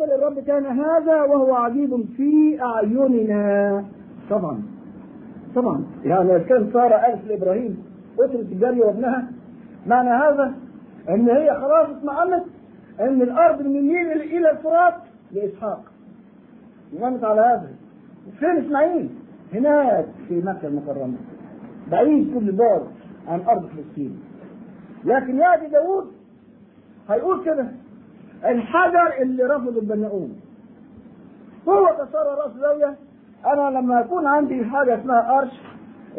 قبل الرب كان هذا وهو عجيب في أعيننا. طبعا. طبعا. يعني كان سارة قالت لإبراهيم اترك الجارية وابنها. معنى هذا إن هي خلاص اطمأنت إن الأرض من النيل إلى الفرات لإسحاق. نمت على هذا. فين إسماعيل؟ هناك في مكة المكرمة. بعيد كل بعد عن أرض فلسطين. لكن يأتي داوود هيقول كده. الحجر اللي رفض البناؤون هو كسر رأس زاويه أنا لما يكون عندي حاجة اسمها قرش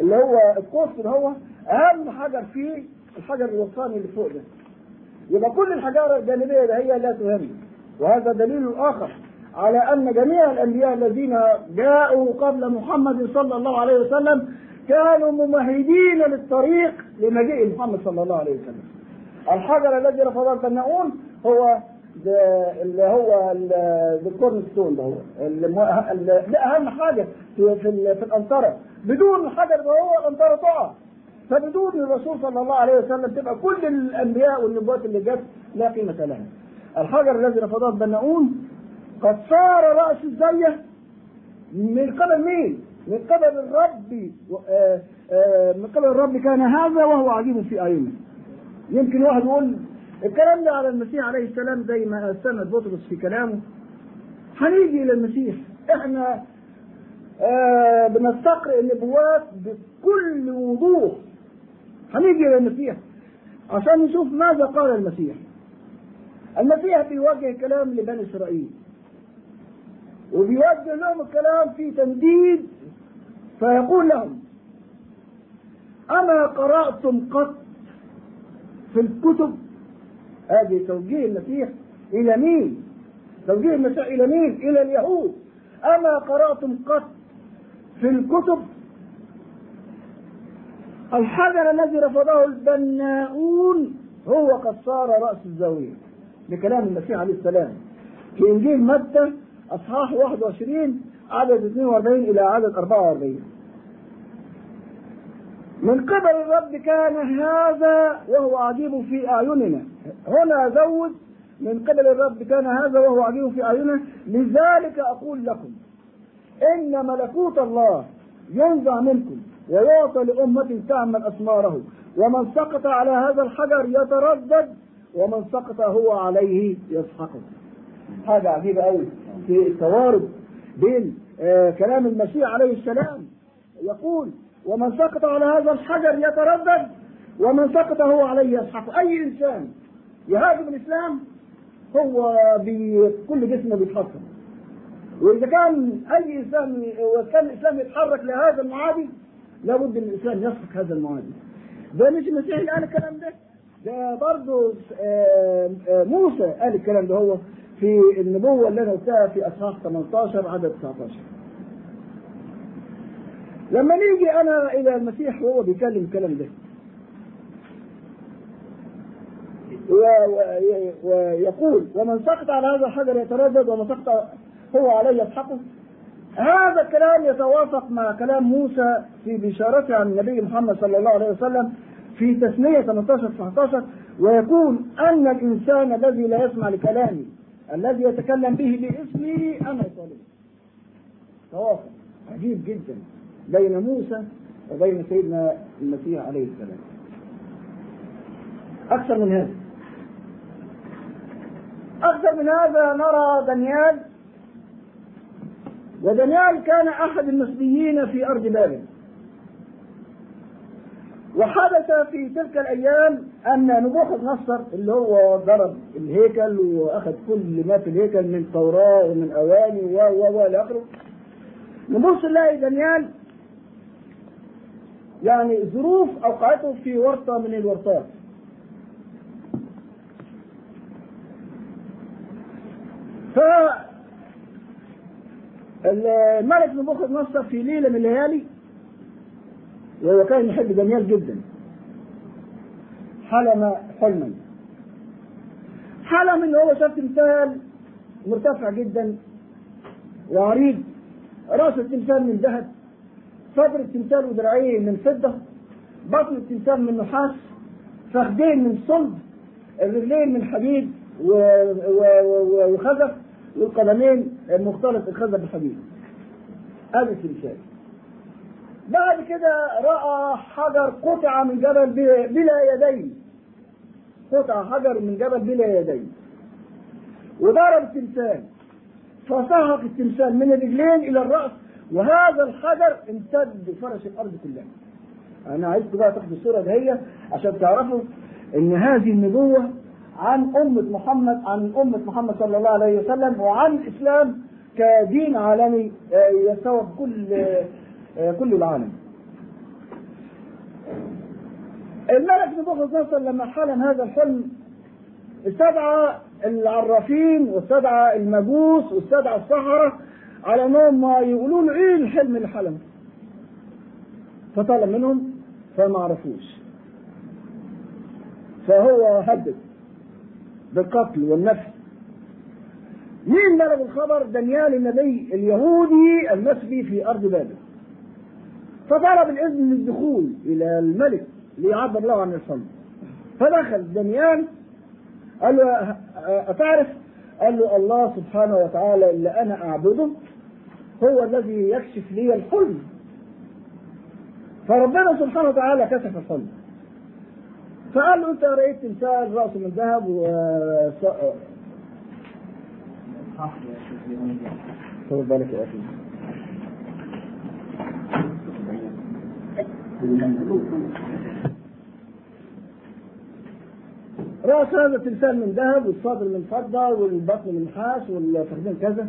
اللي هو القوس اللي هو أهم حجر فيه الحجر الوسطاني اللي فوق ده. يبقى كل الحجارة الجانبية ده هي لا تهم. وهذا دليل آخر على أن جميع الأنبياء الذين جاءوا قبل محمد صلى الله عليه وسلم كانوا ممهدين للطريق لمجيء محمد صلى الله عليه وسلم. الحجر الذي رفضه البناؤون هو اللي هو الكورن ستون ده هو. ده أهم حاجة في في, في القنطره بدون الحجر ده هو القنطره تقع. فبدون الرسول صلى الله عليه وسلم تبقى كل الأنبياء والنبوات اللي جت لا قيمة لها. الحجر الذي رفضه البناؤون قد صار رأس الزيه من قبل مين؟ من قبل الرب آه، آه، من قبل الرب كان هذا وهو عجيب في اعينه يمكن واحد يقول الكلام ده على المسيح عليه السلام زي ما استند بطرس في كلامه. هنيجي إلى المسيح. إحنا آه بنستقرئ النبوات بكل وضوح. هنيجي إلى المسيح. عشان نشوف ماذا قال المسيح. المسيح بيوجه كلام لبني إسرائيل. وبيوجه لهم الكلام في تنديد فيقول لهم أما قرأتم قط في الكتب هذه توجيه المسيح إلى مين؟ توجيه المسيح إلى مين؟ إلى اليهود. أما قرأتم قط في الكتب؟ الحجر الذي رفضه البناؤون هو قد صار رأس الزاوية. بكلام المسيح عليه السلام. في إنجيل متى؟ أصحاح 21 عدد 42 إلى عدد 44 من قبل الرب كان هذا وهو عجيب في أعيننا. هنا زود من قبل الرب كان هذا وهو عجيب في أعيننا. لذلك أقول لكم إن ملكوت الله ينزع منكم ويعطى لأمة تعمل أثماره. ومن سقط على هذا الحجر يتردد ومن سقط هو عليه يسحقه. حاجة عجيبة أوي في التوارد بين آه كلام المسيح عليه السلام. يقول ومن سقط على هذا الحجر يتردد ومن سقط هو عليه يسحق. أي إنسان يهاجم الإسلام هو بكل جسمه بيتحطم وإذا كان أي إنسان وكان الإسلام يتحرك لهذا المعادي لابد إن الاسلام يسحق هذا المعادي. ده مش المسيح اللي قال الكلام ده ده برضه موسى قال الكلام ده هو في النبوة اللي أنا قلتها في أصحاح 18 عدد 19 لما نيجي أنا إلى المسيح وهو بيكلم الكلام ده. ويقول ومن سقط على هذا الحجر يتردد ومن سقط هو عليه يسحقه هذا الكلام يتوافق مع كلام موسى في بشارته عن النبي محمد صلى الله عليه وسلم في تثنية 18 19 ويقول أن الإنسان الذي لا يسمع لكلامي الذي يتكلم به باسمي أنا طالب. توافق. عجيب جدا. بين موسى وبين سيدنا المسيح عليه السلام. أكثر من هذا. أكثر من هذا نرى دانيال ودانيال كان أحد المسبيين في أرض بابل. وحدث في تلك الأيام أن نبوخذ نصر اللي هو ضرب الهيكل وأخذ كل ما في الهيكل من توراة ومن أواني و و و إلى آخره. نبص نلاقي دانيال يعني ظروف أوقعته في ورطة من الورطات. ف الملك نبوخذ نصر في ليلة من الليالي وهو كان يحب دانيال جدا. حلم حلما. حلم إن هو شاف تمثال مرتفع جدا وعريض. رأس التمثال من ذهب. صدر التمثال وذراعيه من فضة بطن التمثال من نحاس فخدين من صلب الرجلين من حديد وخزف والقدمين مختلط الخزف بالحديد. هذا التمثال بعد كده رأى حجر قطع من جبل بلا يدين. قطع حجر من جبل بلا يدين. وضرب التمثال. فسحق التمثال من الرجلين إلى الرأس. وهذا الحجر امتد فرش الأرض كلها أنا عايزكم بقى تاخدوا الصورة دهية عشان تعرفوا إن هذه النبوة عن أمة محمد عن أمة محمد صلى الله عليه وسلم وعن الإسلام كدين عالمي يستوعب كل كل العالم. الملك نبوخذ نصر لما حلم هذا الحلم استدعى العرافين واستدعى المجوس واستدعى السحرة على انهم يقولوا له إيه الحلم اللي فطلب منهم فما عرفوش. فهو هدد بالقتل والنفس. مين بلغ الخبر؟ دانيال النبي اليهودي المسبي في أرض بابل. فطلب الإذن للدخول إلى الملك ليعبر له عن الحلم. فدخل دانيال قال له أتعرف؟ قال له الله سبحانه وتعالى اللي أنا أعبده هو الذي يكشف لي الحلم فربنا سبحانه وتعالى كشف الحلم فقال له أنت رأيت تمثال رأسه من ذهب و خد بالك يا أخي. رأس هذا التمثال من ذهب والصدر من فضة والبطن من نحاس والفخذين كذا.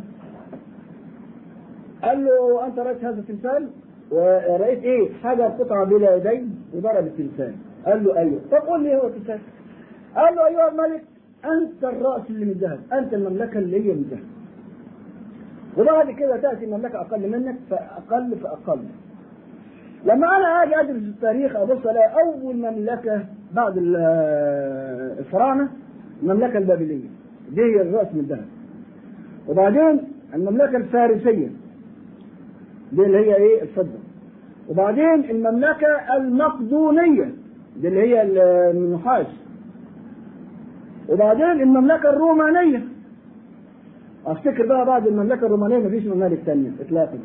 قال له أنت رأيت هذا التمثال؟ ورأيت إيه؟ حاجة قطعة بلا يدين وضرب التمثال. قال له أيوه. طب قول لي هو التمثال. قال له ايها الملك أنت الرأس اللي من ذهب أنت المملكة اللي هي من ذهب وبعد كده تأتي مملكة أقل منك فأقل فأقل. لما أنا آجي أدرس التاريخ أبص ألاقي أول مملكة بعد الفراعنة المملكة البابلية. دي هي الرأس من الذهب. وبعدين المملكة الفارسية. دي اللي هي إيه الفضة وبعدين المملكة المقدونية دي اللي هي النحاس وبعدين المملكة الرومانية أفتكر بقى بعد المملكة الرومانية مفيش ممالك ثانية اطلاقا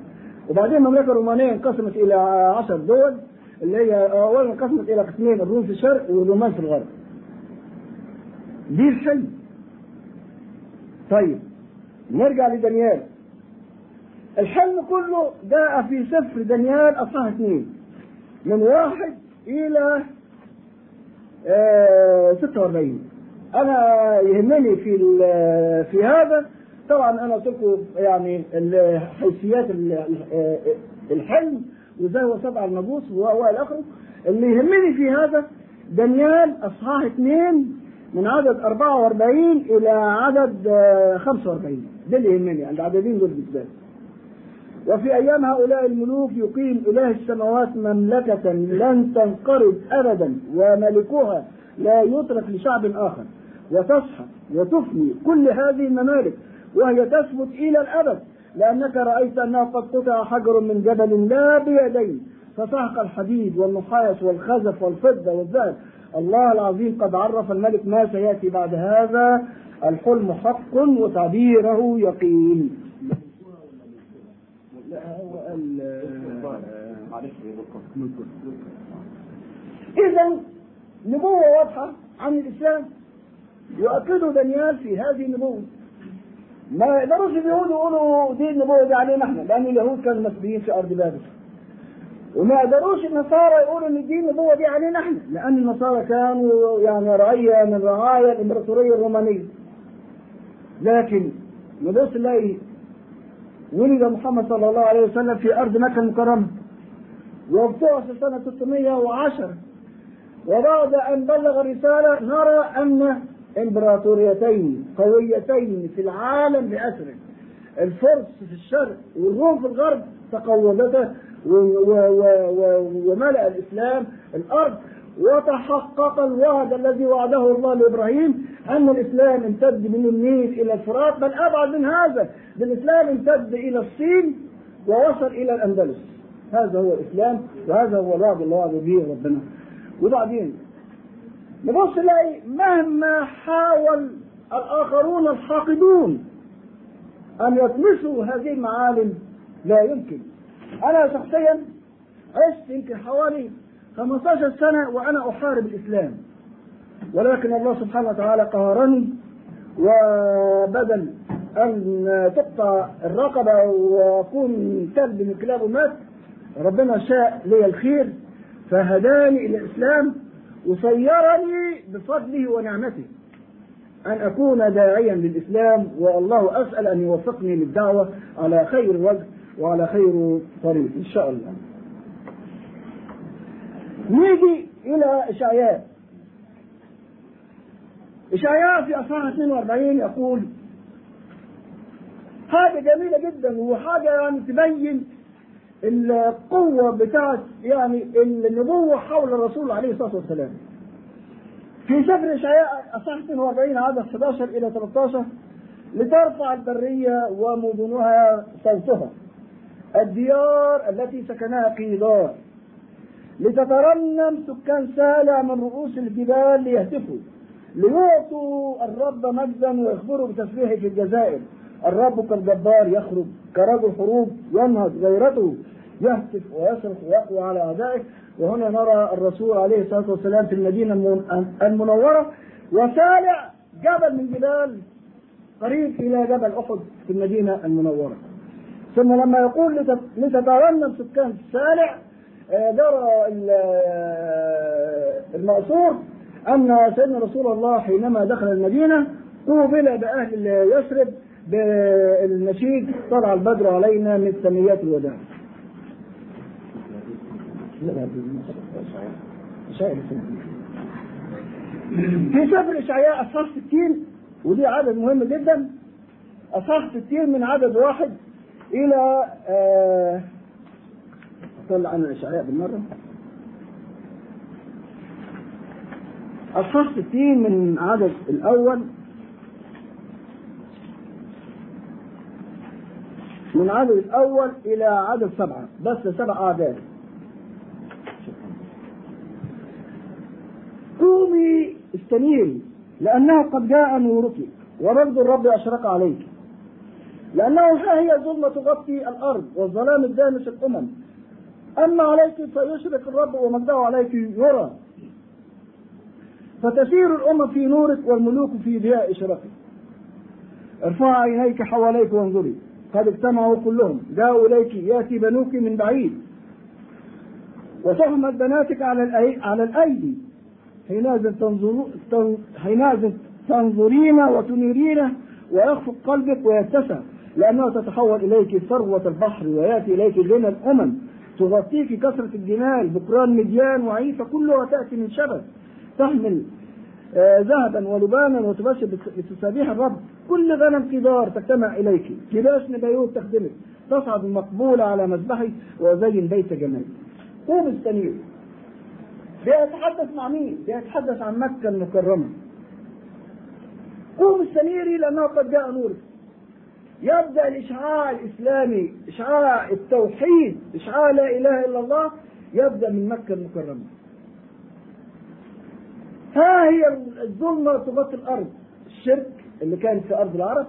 وبعدين المملكة الرومانية انقسمت إلى عشر دول اللي هي اولا انقسمت إلى قسمين الروم في الشرق والرومان في الغرب. دي الحلم. طيب نرجع لدانيال. الحلم كله جاء في سفر دانيال أصحاح اثنين. من واحد إلى آه 46 أنا يهمني في في هذا. طبعا قلت لكم يعني حيثيات الحلم وازاي هو سبع المجوس وإلى آخره. اللي يهمني في هذا دانيال أصحاح اثنين من عدد 44 إلى عدد 45 ده اللي يهمني العددين دول بالذات وفي أيام هؤلاء الملوك يقيم إله السماوات مملكة لن تنقرض أبدا وملكها لا يترك لشعب آخر. وتصحى وتفني كل هذه الممالك وهي تثبت إلى الأبد. لأنك رأيت انه قد قطع حجر من جبل لا بيدين. فسحق الحديد والنحاس والخزف والفضة والذهب. الله العظيم قد عرف الملك ما سيأتي بعد هذا. الحلم حق وتعبيره يقين. لا هو إذا نبوة واضحة عن الإسلام يؤكده دانيال في هذه النبوة. ما يقدروش اليهود يقولوا دي النبوة دي علينا إحنا لأن اليهود كانوا مسبيين في أرض بابل. وما يقدروش النصارى يقولوا إن دي النبوة دي علينا إحنا لأن النصارى كانوا يعني رعية من رعايا الإمبراطورية الرومانية. لكن نبص نلاقي ولد محمد صلى الله عليه وسلم في أرض مكة المكرمة. وابتعث سنة 610 وبعد أن بلغ الرسالة نرى أن إمبراطوريتين قويتين في العالم بأسره الفرس في الشرق والروم في الغرب تقوضتا وملأ الإسلام. الأرض وتحقق الوعد الذي وعده الله لإبراهيم أن الإسلام امتد من النيل إلى الفرات بل أبعد من هذا الإسلام امتد إلى الصين ووصل إلى الأندلس. هذا هو الإسلام وهذا هو الوعد اللي وعد به ربنا. وبعدين نبص نلاقي مهما حاول الآخرون الحاقدون أن يطمسوا هذه المعالم لا يمكن. أنا شخصيا عشت يمكن حوالي 15 سنة وأنا أحارب الإسلام. ولكن الله سبحانه وتعالى قهرني وبدل أن تقطع الرقبة وأكون كلب من كلاب مات ربنا شاء لي الخير فهداني إلى الإسلام وصيرني بفضله ونعمته. أن أكون داعيا للإسلام والله أسأل أن يوفقني للدعوة على خير وجه وعلى خير طريق. إن شاء الله. نيجي إلى إشعياء إشعياء في أصحاح 42 يقول حاجة جميلة جدا وحاجة يعني تبين القوة بتاعت يعني النبوة حول الرسول عليه الصلاة والسلام. في سفر إشعياء أصحاح 42 عدد 11 إلى 13 لترفع البرية ومدنها صوتها. الديار التي سكنها قيدار. لتترنم سكان سالع من رؤوس الجبال ليهتفوا ليعطوا الرب مجدا ويخبروا بتسبيحه في الجزائر. الرب كالجبار يخرج كرجل حروب ينهض غيرته يهتف ويصرخ ويقوى على أعدائه. وهنا نرى الرسول عليه الصلاة والسلام في المدينة المنورة. وسالع جبل من جبال قريب إلى جبل أحد في المدينة المنورة. ثم لما يقول لتترنم سكان سالع جرى المأثور أن سيدنا رسول الله حينما دخل المدينة قوبل بأهل يثرب بالنشيد طلع البدر علينا من ثنيات الوداع. في سفر إشعياء أصحاح 60 ودي عدد مهم جدا أصحاح 60 من عدد واحد إلى آه طلع عن الإشعياء بالمرة. أصحاح 60 من عدد الأول من عدد الأول إلى عدد سبعة بس سبع أعداد. قومي استنيري لأنه قد جاء نورك ورد الرب أشرق عليك. لأنه ها هي ظلمة تغطي الأرض والظلام الدامس الأمم. أما عليك فيشرق الرب ومجده عليك يرى. فتسير الأمم في نورك والملوك في ضياء إشراقك ارفع عينيك حواليك وانظري. قد اجتمعوا كلهم. جاءوا إليك. يأتي بنوك من بعيد. وتهمت بناتك على. على الأيدي. حينئذ حينئذ تنظرين وتنيرين ويخفق قلبك ويتسع. لأنها تتحول إليك ثروة البحر ويأتي إليك غنى الأمم. تغطيك كثرة الجمال بكران مديان وعيسى كلها تأتي من شبك تحمل آه ذهبا ولبانا وتبشر بتسابيح الرب. كل غنم قدار تجتمع إليك. لباس نبيوت تخدمك. تصعد المقبولة على مذبحي وأزين بيت جمالي قوم السمير. بيتحدث مع مين؟ بيتحدث عن مكة المكرمة. قوم السميري لأنه قد جاء نورك. يبدأ الإشعاع الإسلامي إشعاع التوحيد إشعاع لا إله إلا الله يبدأ من مكة المكرمة. ها هي الظلمة تغطي الأرض. الشرك اللي كانت في أرض العرب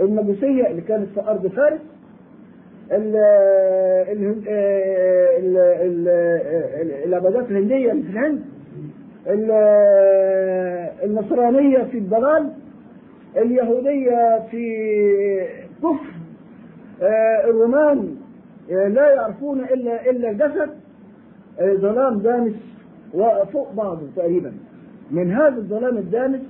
المجوسية اللي كانت في أرض فارس ال ال ال ال العبادات الهندية اللي في الهند النصرانية في الضلال اليهودية في كفر آه الرومان آه لا يعرفون إلا إلا الجسد آه ظلام دامس وفوق بعضه تقريبا. من هذا الظلام الدامس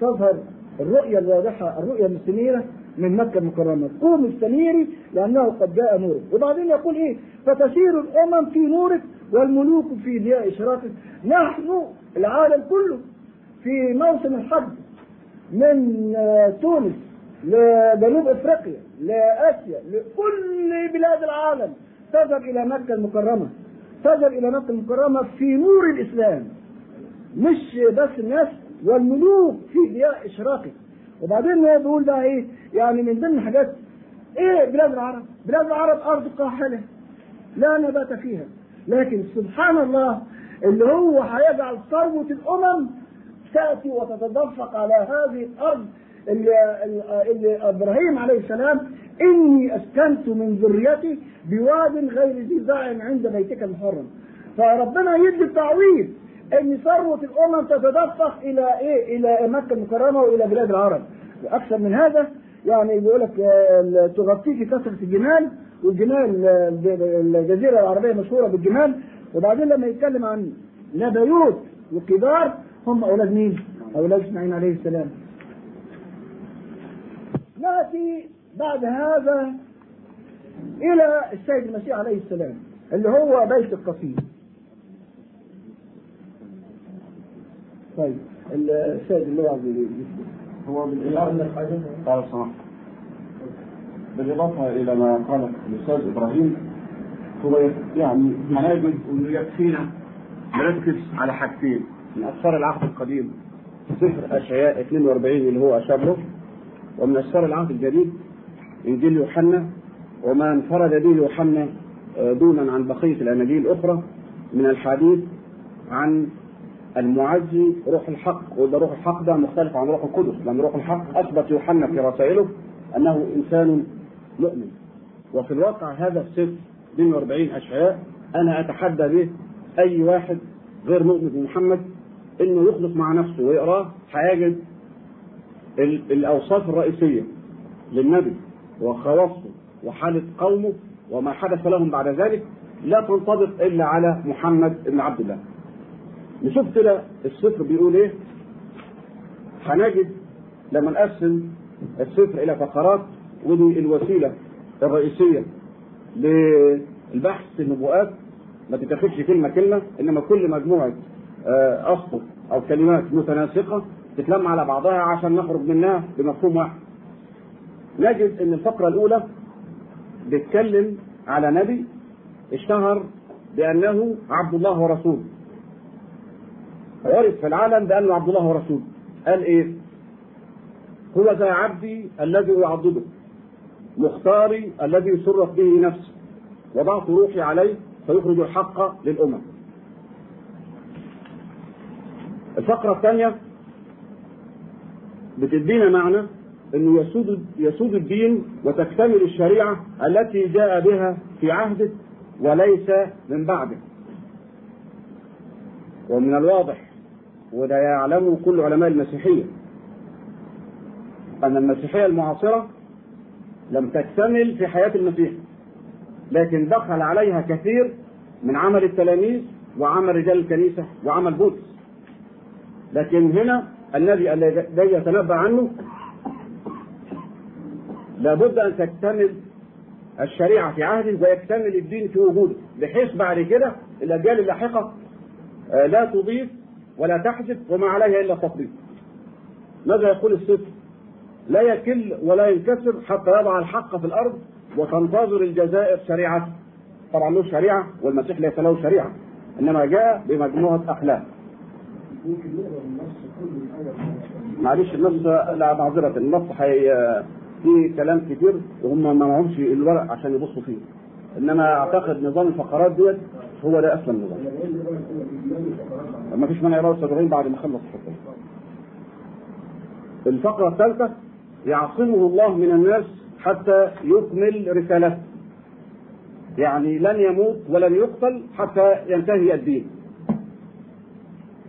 تظهر الرؤية الواضحة الرؤية المستنيرة من مكة المكرمة. قوم استنيري لأنه قد جاء نورك وبعدين يقول إيه؟ فتسير الأمم في نورك والملوك في ضياء إشراقك نحن العالم كله في موسم الحج من تونس لجنوب إفريقيا لآسيا لكل بلاد العالم. تذهب إلى مكة المكرمة. تذهب إلى مكة المكرمة في نور الإسلام. مش بس الناس والملوك في ضياء إشراقي. وبعدين هو بيقول بقى إيه؟ يعني من ضمن حاجات إيه بلاد العرب؟ بلاد العرب أرض قاحلة لا نبات فيها. لكن سبحان الله اللي هو هيجعل ثروة الأمم تأتي وتتدفق على هذه الأرض اللي, اللي إبراهيم عليه السلام إني أسكنت من ذريتي بواد غير ذي زرع عند بيتك المحرم. فربنا يدي التعويض إن ثروة الأمم تتدفق إلى إيه؟ إلى مكة المكرمة وإلى بلاد العرب. وأكثر من هذا يعني بيقول لك آه، تغطيك كثرة الجمال والجمال آه، الجزيرة العربية مشهورة بالجمال. وبعدين لما يتكلم عن نبيوت وكبار هم أولاد مين؟ أولاد إسماعيل عليه السلام. نأتي بعد هذا إلى السيد المسيح عليه السلام اللي هو بيت القصيد. طيب السيد اللي هو هو بالإضافة قال سمحت بالإضافة إلى ما قاله الأستاذ إبراهيم هو يعني هنجد إنه يكفينا نركز على حاجتين من أسفار العهد القديم. سفر أشعياء 42 اللي هو أشار له ومن أسفار العهد الجديد إنجيل يوحنا. وما انفرد به يوحنا دونا عن بقية الأناجيل الأخرى من الحديث عن المعزي روح الحق. وده روح الحق ده مختلف عن روح القدس لأن روح الحق أثبت يوحنا في رسائله أنه إنسان مؤمن. وفي الواقع هذا السفر 42 أشعياء أنا أتحدى به أي واحد غير مؤمن بمحمد إنه يخلص مع نفسه ويقراه هيجد الأوصاف الرئيسية للنبي وخواصه وحالة قومه وما حدث لهم بعد ذلك لا تنطبق إلا على محمد بن عبد الله. نشوف كده السفر بيقول إيه؟ هنجد لما نقسم السفر إلى فقرات ودي الوسيلة الرئيسية للبحث النبوءات. ما تتاخدش كلمة كلمة إنما كل مجموعة اسطر أو كلمات متناسقة تتلم على بعضها عشان نخرج منها بمفهوم واحد. نجد إن الفقرة الأولى بتتكلم على نبي اشتهر بأنه عبد الله ورسوله. عرف في العالم بأنه عبد الله ورسوله. قال إيه؟ هو ذا عبدي الذي اعضده مختاري الذي سرت به نفسي وضعت روحي عليه فيخرج الحق للأمم. الفقرة الثانية بتدينا معنى إنه يسود يسود الدين وتكتمل الشريعة التي جاء بها في عهده وليس من بعده. ومن الواضح وده يعلمه كل علماء المسيحية أن المسيحية المعاصرة لم تكتمل في حياة المسيح لكن دخل عليها كثير من عمل التلاميذ وعمل رجال الكنيسة وعمل بولس لكن هنا الذي الذي يتنبأ عنه لابد أن تكتمل الشريعة في عهده ويكتمل الدين في وجوده بحيث بعد كده الأجيال اللاحقة لا تضيف ولا تحذف وما عليها إلا التطبيق. ماذا يقول السفر لا يكل ولا ينكسر حتى يضع الحق في الأرض وتنتظر الجزائر شريعته. طبعا له شريعة والمسيح ليس له شريعة إنما جاء بمجموعة أخلاق. معلش النص لا معذرة النص حي... في كلام كتير وهم ما معهمش الورق عشان يبصوا فيه. إنما أعتقد نظام الفقرات ديت هو ده أسلم نظام. ما فيش مانع يقرا أستاذ بعد ما خلص الحكم الفقرة الثالثة يعصمه الله من الناس حتى يكمل رسالته. يعني لن يموت ولن يقتل حتى ينتهي الدين.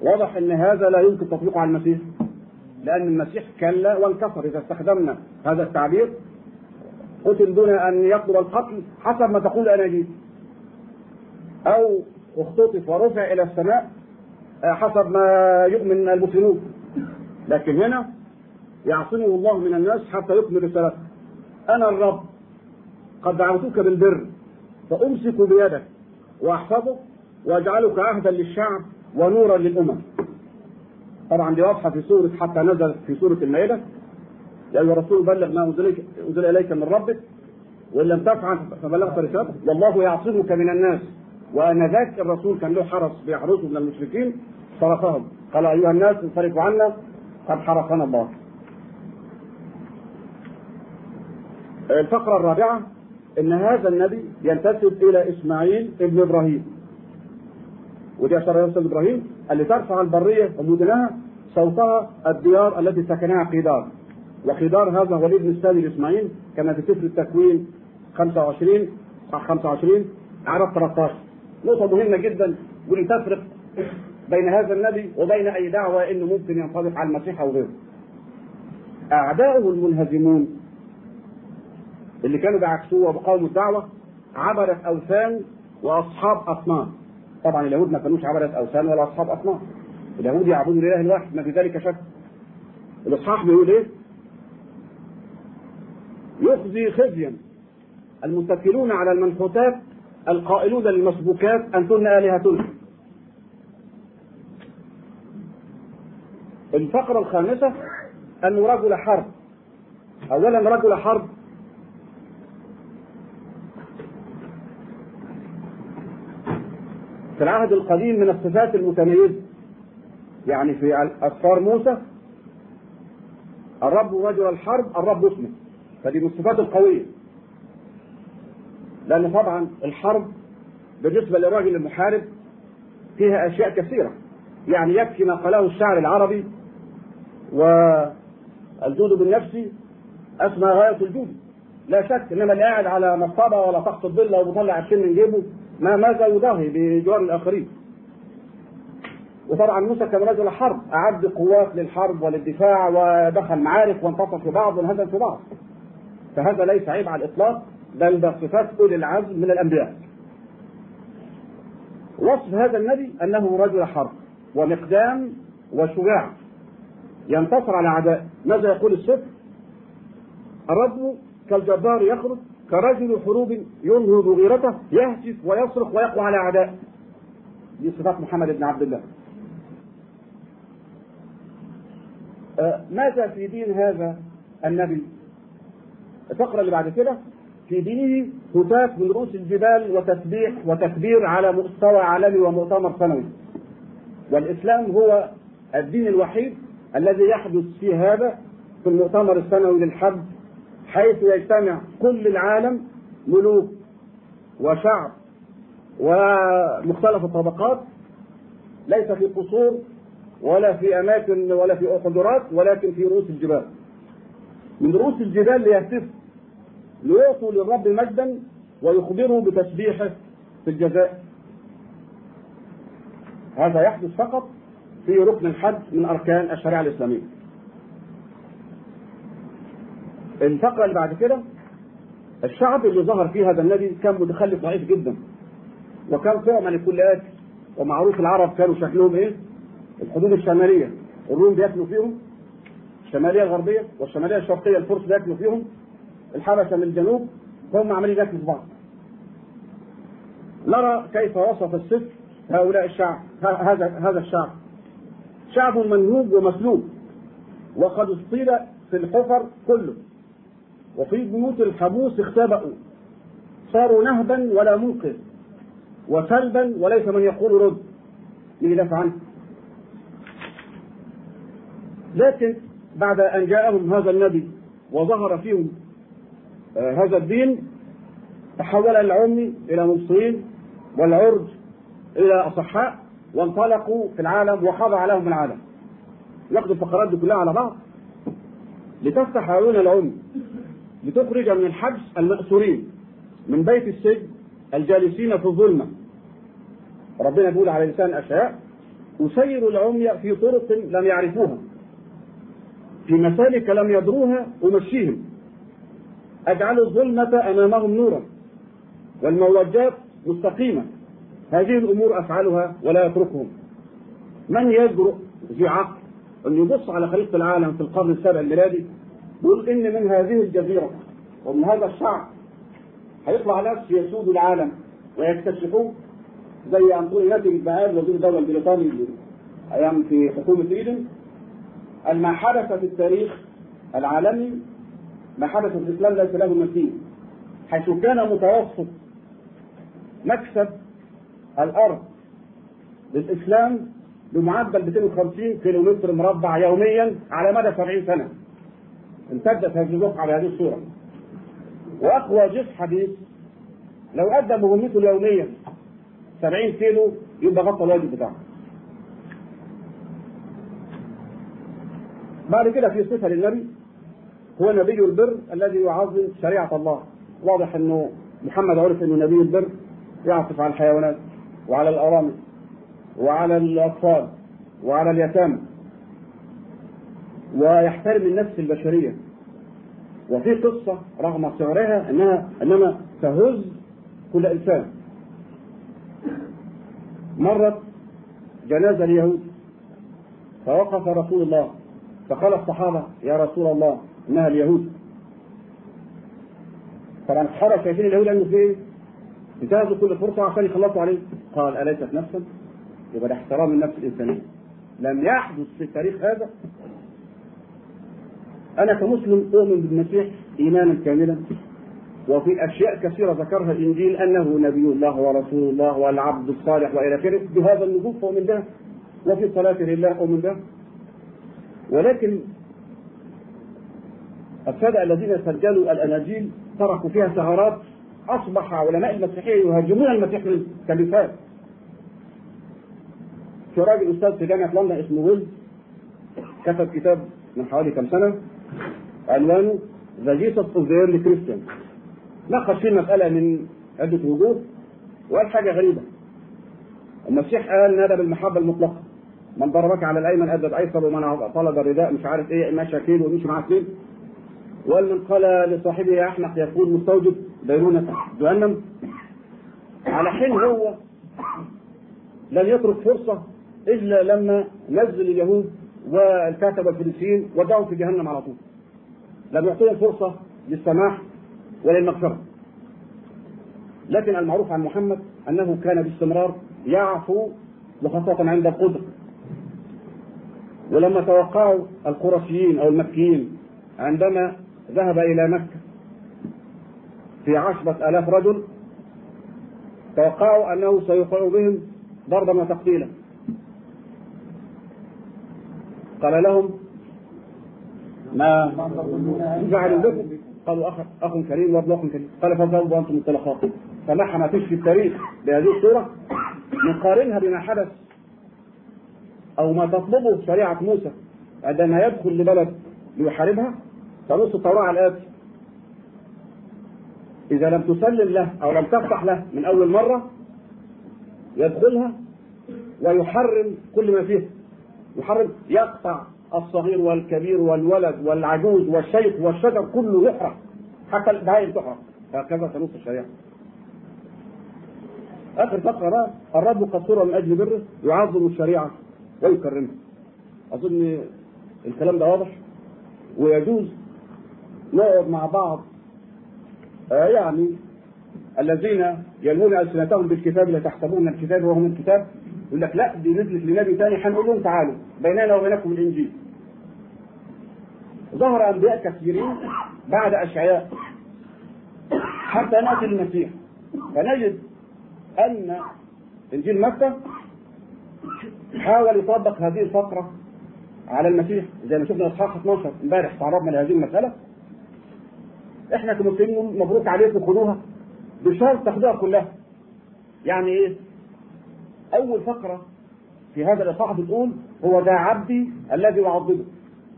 واضح أن هذا لا يمكن تطبيقه على المسيح لأن المسيح كلا وانكسر إذا استخدمنا هذا التعبير. قتل دون أن يقتل القتل حسب ما تقول اناجيل أو اختطف ورفع إلى السماء حسب ما يؤمن المسلمون. لكن هنا يعصمه الله من الناس حتى يكمل رسالته أنا الرب قد دعوتك بالبر فأمسك بيدك وأحفظك وأجعلك عهدا للشعب. ونورا للأمم. طبعا دي واضحة في سورة حتى نزلت في سورة المائدة. يا أيها الرسول بلغ ما أنزل اليك من ربك. وإن لم تفعل فبلغت رسالته. والله يعصمك من الناس. وأن ذاك الرسول كان له حرس بيحرسه من المشركين صرفهم. قال أيها الناس انصرفوا عنا قد حرسنا الله. الفقرة الرابعة إن هذا النبي ينتسب إلى إسماعيل ابن إبراهيم. ودي اشار إلى إبراهيم اللي ترفع البرية ومدنها صوتها الديار التي سكنها قيدار وخضار هذا هو الابن الثاني لاسماعيل كما في سفر التكوين 25 صح 25 عدد 13 نقطة مهمة جدا واللي تفرق بين هذا النبي وبين أي دعوة إنه ممكن ينطبق على المسيح أو غيره. أعداؤه المنهزمون اللي كانوا بيعكسوه وبقاوموا الدعوة عبدة أوثان وأصحاب أصنام. طبعا اليهود ما كانوش عبدة أوثان ولا أصحاب أصنام. اليهود يعبدوا الإله الواحد ما في ذلك شك. الإصحاح بيقول إيه؟ يخزي خزيا المتكلون على المنحوتات القائلون للمسبوكات أنتن آلهتنا الفقرة الخامسة أنه رجل حرب أولا رجل حرب في العهد القديم من الصفات المتميزة. يعني في أسفار موسى الرب رجل الحرب الرب اسمه. فدي من الصفات القوية. لأن طبعا الحرب بالنسبة للراجل المحارب فيها أشياء كثيرة. يعني يكفي ما قاله الشعر العربي والجود بالنفس أسمى غاية الجود. لا شك إنما اللي قاعد على مصطبة ولا تحت الظل أو بيطلع الشين من جيبه ما ماذا يضاهي بجوار الآخرين. وطبعا موسى كان رجل حرب أعد قوات للحرب وللدفاع ودخل معارك وانتصر في بعض وانهزم في بعض فهذا ليس عيب على الإطلاق بل ده صفات أولي العزم من الأنبياء. وصف هذا النبي أنه رجل حرب ومقدام وشجاع ينتصر على أعداء. ماذا يقول السفر؟ الرجل كالجبار يخرج كرجل حروب ينهض غيرته يهتف ويصرخ ويقوى على أعداء. دي صفات محمد بن عبد الله. آه ماذا في دين هذا النبي؟ الفقرة اللي بعد كده. في دينه هتاف من رؤوس الجبال وتسبيح وتكبير على مستوى عالمي ومؤتمر سنوي. والإسلام هو الدين الوحيد الذي يحدث في هذا في المؤتمر السنوي للحج حيث يجتمع كل العالم ملوك وشعب ومختلف الطبقات ليس في قصور ولا في أماكن ولا في قدرات ولكن في رؤوس الجبال. من رؤوس الجبال ليهتف ليعطوا للرب مجدا ويخبروا بتسبيحه في الجزاء. هذا يحدث فقط في ركن الحج من أركان الشريعة الإسلامية. اللي بعد كده الشعب اللي ظهر فيه هذا النبي كان متخلف ضعيف جدا. وكان طعما لكل اكل ومعروف العرب كانوا شكلهم إيه؟ الحدود الشمالية. الروم بياكلوا فيهم الشمالية الغربية والشمالية الشرقية الفرس بياكلوا فيهم الحبشة من الجنوب هم عمالين ياكلوا في بعض. نرى كيف وصف السفر هؤلاء الشعب هذا هذا الشعب. شعب منهوب ومسلوب وقد اصطيل في الحفر كله. وفي بيوت الحبوس اختبأوا. صاروا نهبا ولا منقذ وسلبا وليس من يقول رد. مين يدافع عنه لكن بعد أن جاءهم هذا النبي وظهر فيهم آه هذا الدين تحول العمي إلى مبصرين والعرج إلى أصحاء وانطلقوا في العالم وخضع عليهم العالم. ناخد الفقرات دي كلها على بعض. لتفتح عيون العمي لتخرج من الحبس المأسورين من بيت السجن الجالسين في الظلمة. ربنا بيقول على لسان أشياء أسير العمي في طرق لم يعرفوها في مسالك لم يدروها أمشيهم. أجعل الظلمة أمامهم نورا والموجات مستقيمة. هذه الأمور أفعلها ولا يتركهم. من يجرؤ ذي عقل أن يبص على خريطة العالم في القرن السابع الميلادي؟ يقول إن من هذه الجزيرة ومن هذا الشعب هيطلع ناس يسودوا العالم ويكتشفوه زي أنطوني ناتج البهار وزير الدولة البريطاني أيام في حكومة إيدن ما حدث في التاريخ العالمي ما حدث في الإسلام ليس له مثيل حيث كان متوسط مكسب الأرض للإسلام بمعدل 250 كيلومتر مربع يوميا على مدى 70 سنة. امتدت هذه الوقعة بهذه الصورة. وأقوى جيش حديث لو أدى مهمته اليومية 70 كيلو يبقى غطى الواجب بتاعه. بعد كده في صفة للنبي هو نبي البر الذي يعظم شريعة الله. واضح أنه محمد عرف أنه نبي البر يعطف على الحيوانات وعلى الأرامل وعلى الأطفال وعلى اليتامى. ويحترم النفس البشرية. وفي قصة رغم صغرها أنها إنما تهز كل إنسان. مرت جنازة اليهود فوقف رسول الله فقال الصحابة يا رسول الله إنها اليهود. طبعا الصحابة شايفين اليهود أنه في إيه؟ انتهزوا كل فرصة عشان يخلصوا عليه. قال أليست نفسا؟ يبقى ده احترام النفس الإنسانية. لم يحدث في التاريخ هذا أنا كمسلم أؤمن بالمسيح إيمانا كاملا وفي أشياء كثيرة ذكرها الإنجيل أنه نبي الله ورسول الله والعبد الصالح وإلى آخره بهذا النبوة ومن ده وفي صلاة لله ومن ده ولكن السادة الذين سجلوا الأناجيل تركوا فيها ثغرات أصبح علماء المسيحية يهاجمون المسيح من الكلفات. في راجل أستاذ في جامعة لندن اسمه ويلز كتب كتاب من حوالي كم سنة عنوانه The Jesus of the Early Christian ناقش فيه المسألة من عدة وجوه وقال حاجة غريبة. المسيح قال نادى بالمحبة المطلقة. من ضربك على الأيمن أدى الأيسر ومن طلب الرداء مش عارف إيه ماشاك ميل ومشي معاه اثنين وقال من قال لصاحبه يا أحمق يكون مستوجب دينونة جهنم. على حين هو لم يترك فرصة إلا لما نزل اليهود والكاتب والفريسيين ودعوا في جهنم على طول. لم يعطيهم فرصة للسماح وللمغفرة. لكن المعروف عن محمد أنه كان باستمرار يعفو وخاصة عند القدر. ولما توقعوا القرشيين أو المكيين عندما ذهب إلى مكة في عشرة آلاف رجل توقعوا أنه سيوقع بهم ضربا وتقتيلا. قال لهم ما فعلوا بكم قالوا اخ أخ كريم وابن أخ كريم. قال الطلقاء فنحن ما فيش في التاريخ بهذه الصورة نقارنها بما حدث أو ما تطلبه شريعة موسى عندما يدخل لبلد ليحاربها. تنص التوراة على الآتي. إذا لم تسلم له أو لم تفتح له من أول مرة يدخلها ويحرم كل ما فيه. يحرم يقطع الصغير والكبير والولد والعجوز والشيخ والشجر كله يحرق. حتى البهائم تحرق هكذا تنص الشريعة. آخر فقرة بقى الرب قصور من أجل بره يعظم الشريعة ويكرمها أظن الكلام ده واضح؟ ويجوز نقعد مع بعض آه يعني الذين يلوون ألسنتهم بالكتاب لا تحسبون الكتاب وهو من الكتاب يقول لك لا دي نزلت لنبي ثاني هنقول لهم تعالوا بيننا وبينكم الإنجيل. ظهر أنبياء كثيرين بعد أشعياء. حتى نأتي المسيح. فنجد أن إنجيل مكه حاول يطبق هذه الفقرة على المسيح زي ما شفنا اصحاح 12 امبارح تعرضنا لهذه المسألة. إحنا كمسلمين مبروك عليكم خدوها بشرط تاخدوها كلها. يعني إيه؟ أول فقرة في هذا الإصحاح بتقول هو ذا عبدي الذي أعظمه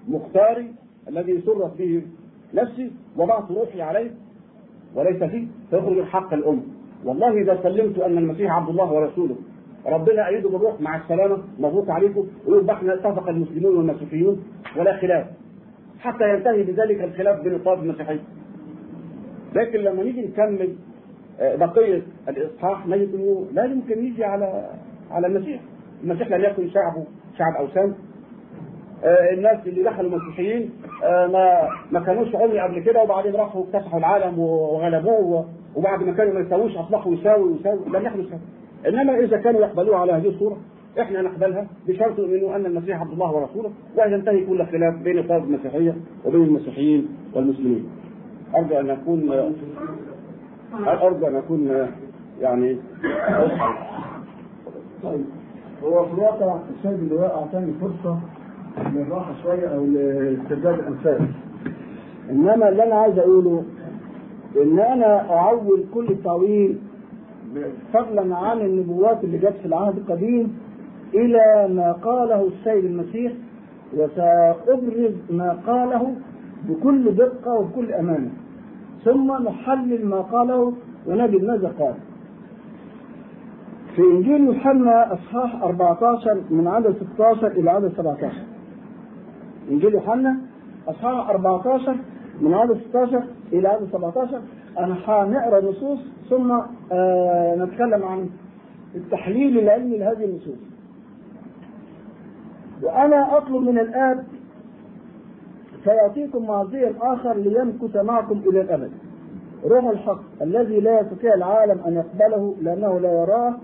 مختاري الذي سرت به نفسي وضعت روحي عليه وليس فيه فيخرج الحق الأم. والله إذا سلمت أن المسيح عبد الله ورسوله ربنا ايده بالروح مع السلامة مبروك عليكم. ويقول إحنا اتفق المسلمون والمسيحيون ولا خلاف. حتى ينتهي بذلك الخلاف بين الطائف المسيحيه لكن لما نيجي نكمل بقية الإصحاح نجد إنه لا يمكن يجي على على المسيح. المسيح لم يكن شعبه شعب أوثان. الناس اللي دخلوا المسيحيين ما ما كانوش عمي قبل كده وبعدين راحوا اكتسحوا العالم وغلبوه وبعد ما كانوا ما يساووش أصبحوا يساوي ويساوي لم يحدث هذا إنما إذا كانوا يقبلوها على هذه الصورة إحنا نقبلها بشرط انه أن المسيح عبد الله ورسوله وينتهي كل خلاف بين الطائفه المسيحية وبين المسيحيين والمسلمين. أرجو أن اكون أرجو أن أكون يعني طيب. هو في الواقع السيد اللواء اعطاني فرصة للراحه شوية أو لاسترداد الأنفاس. إنما اللي أنا عايز أقوله إن أنا أعول كل التعويل فضلا عن النبوات اللي جت في العهد القديم إلى ما قاله السيد المسيح وسأبرز ما قاله بكل دقة وبكل أمانة. ثم نحلل ما قاله ونجد ماذا قال. في إنجيل يوحنا أصحاح 14 من عدد 16 إلى عدد 17 إنجيل يوحنا أصحاح 14 من عدد 16 إلى عدد 17 أنا هنقرأ نصوص ثم آه نتكلم عن التحليل العلمي لهذه النصوص. وأنا أطلب من الآب فيعطيكم معزيا آخر ليمكث معكم إلى الأبد. روح الحق الذي لا يستطيع العالم أن يقبله لأنه لا يراه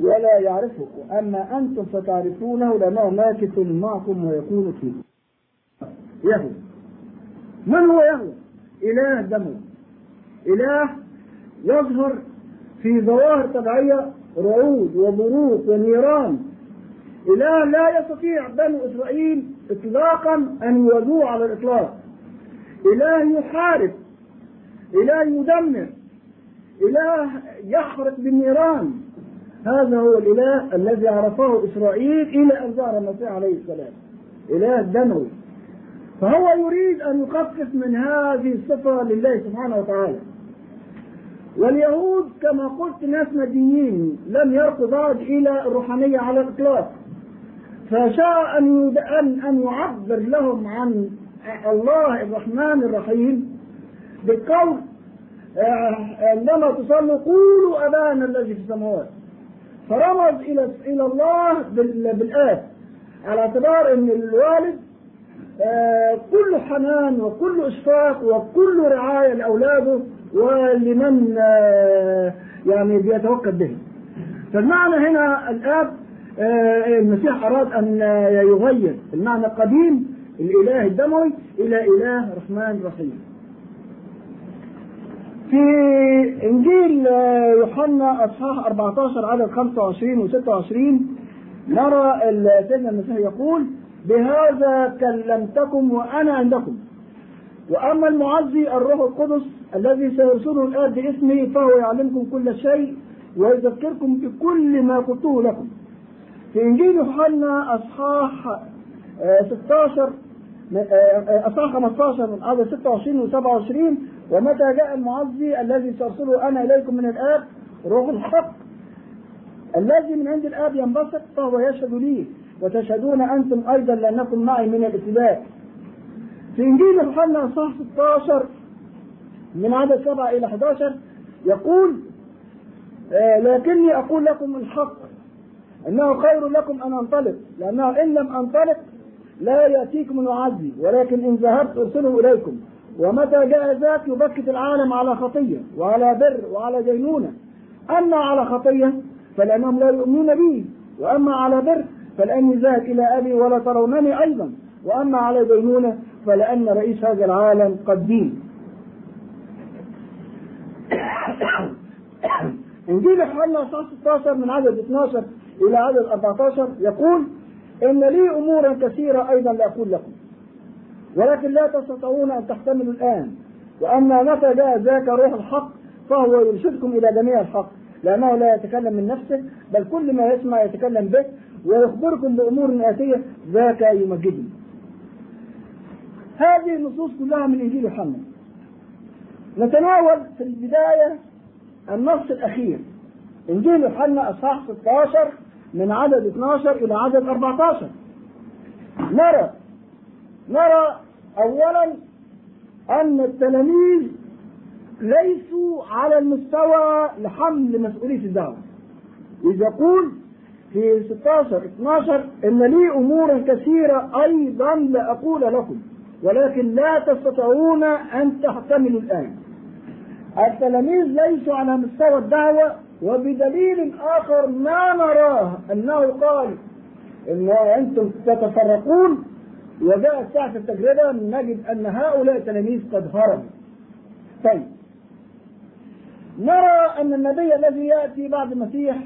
ولا يعرفه أما أنتم فتعرفونه لأنه ماكث معكم ويكون فيكم يهوى من هو يهوى؟ إله دموي إله يظهر في ظواهر طبيعية رعود وبروق ونيران. إله لا يستطيع بنو إسرائيل إطلاقا أن يواجهوه على الإطلاق. إله يحارب. إله يدمر. إله يحرق بالنيران. هذا هو الإله الذي عرفه إسرائيل إلى أن ظهر المسيح عليه السلام. إله دموي. فهو يريد أن يخفف من هذه الصفة لله سبحانه وتعالى. واليهود كما قلت ناس مدينين لم يرقوا بعد إلى الروحانية على الإطلاق. فشاء أن أن يعبر لهم عن الله الرحمن الرحيم بالقول عندما تصلوا قولوا أبانا الذي في السماوات. فرمز إلى إلى الله بالآب. على اعتبار أن الوالد كل حنان وكل إشفاق وكل رعاية لأولاده ولمن يعني بيتوكل به. فالمعنى هنا الآب المسيح أراد أن يغير. المعنى القديم الإله الدموي إلى إله رحمن رحيم. في إنجيل يوحنا أصحاح 14 عدد 25 و 26 نرى سيدنا المسيح يقول بهذا كلمتكم وأنا عندكم. وأما المعزي الروح القدس الذي سيرسله الآب باسمي فهو يعلمكم كل شيء ويذكركم بكل ما قلته لكم. في إنجيل يوحنا أصحاح 16 أصحاح 15 من عدد 26 و 27 ومتى جاء المعزي الذي سأرسله أنا إليكم من الآب؟ روح الحق. الذي من عند الآب ينبسط فهو يشهد لي وتشهدون أنتم أيضا لأنكم معي من الابتداء في إنجيل يوحنا أصحاح 16 من عدد 7 إلى 11 يقول آه لكني أقول لكم الحق إنه خير لكم أن أنطلق لأنه إن لم أنطلق لا يأتيكم المعزي ولكن إن ذهبت أرسله إليكم. ومتى جاء ذاك يبكت العالم على خطية وعلى بر وعلى دينونه أما على خطية فلانهم لا يؤمنون بي وأما على بر فلأني ذاهب إلى أبي ولا ترونني أيضا وأما على دينونه فلأن رئيس هذا العالم قد دين إنجيل يوحنا 16 من عدد 12 إلى عدد 14 يقول إن لي أمورا كثيرة أيضا لأقول لكم. ولكن لا تستطيعون أن تحتملوا الآن. وأما متى جاء ذاك روح الحق فهو يرشدكم إلى جميع الحق. لأنه لا يتكلم من نفسه بل كل ما يسمع يتكلم به ويخبركم بأمور آتية ذاك يمجدني. هذه النصوص كلها من إنجيل يوحنا. نتناول في البداية النص الأخير. إنجيل يوحنا أصحاح 16 من عدد 12 إلى عدد 14 نرى نرى أولا أن التلاميذ ليسوا على المستوى لحمل مسؤولية الدعوة إذ يقول في 16 12 إن لي أمورا كثيرة أيضا لأقول لكم ولكن لا تستطيعون أن تحتملوا الآن. التلاميذ ليسوا على مستوى الدعوة وبدليل آخر ما نراه أنه قال إن أنتم تتفرقون وجاءت ساعة التجربة نجد أن هؤلاء التلاميذ قد هربوا. طيب. نرى أن النبي الذي يأتي بعد المسيح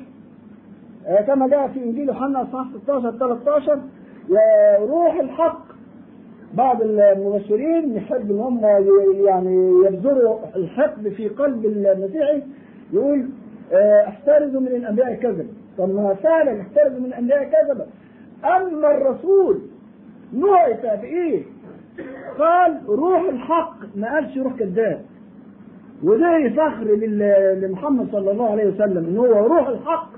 كما جاء في إنجيل يوحنا اصحاح 16 13 روح الحق. بعض المبشرين يحب إن هم يعني يبذروا الحقد في قلب المسيحي يقول احترزوا من الأنبياء الكذبه طب ما فعلا احترزوا من الأنبياء الكذبه أما الرسول نعت بايه؟ قال روح الحق ما قالش روح كذاب وده فخر لمحمد صلى الله عليه وسلم إن هو روح الحق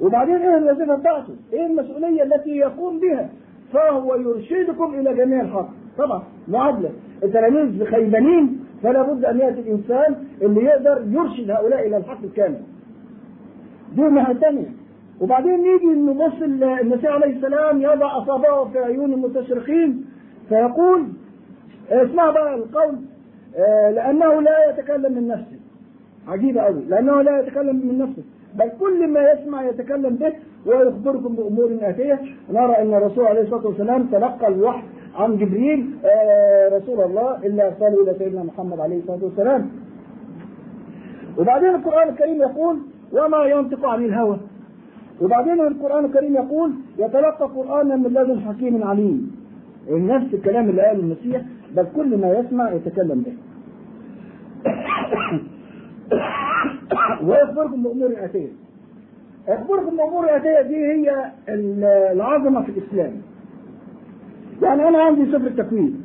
وبعدين إيه الوظيفة بتاعته؟ إيه المسؤولية التي يقوم بها؟ فهو يرشدكم إلى جميع الحق طبعا معادله التلاميذ خيبانين فلا بد أن يأتي الإنسان اللي يقدر يرشد هؤلاء إلى الحق الكامل دي الناحيه الثانية وبعدين نيجي نبص ال- المسيح عليه السلام يضع أصابعه في عيون المستشرقين فيقول اسمع بقى القول آه، لأنه لا يتكلم من نفسه. عجيبه قوي لأنه لا يتكلم من نفسه. بل كل ما يسمع يتكلم به ويخبركم بأمور آتية. نرى إن الرسول عليه الصلاة والسلام تلقى الوحي عن جبريل آه، رسول الله إلا ارسله إلى سيدنا محمد عليه الصلاة والسلام. وبعدين القرآن الكريم يقول وما ينطق عن الهوى. وبعدين القرآن الكريم يقول يتلقى قرآنا من لدن حكيم عليم. نفس الكلام اللي قاله المسيح بل كل ما يسمع يتكلم به. ويخبركم بامور اتيه يخبركم بامور اتيه دي هي العظمة في الإسلام. يعني أنا عندي سفر التكوين.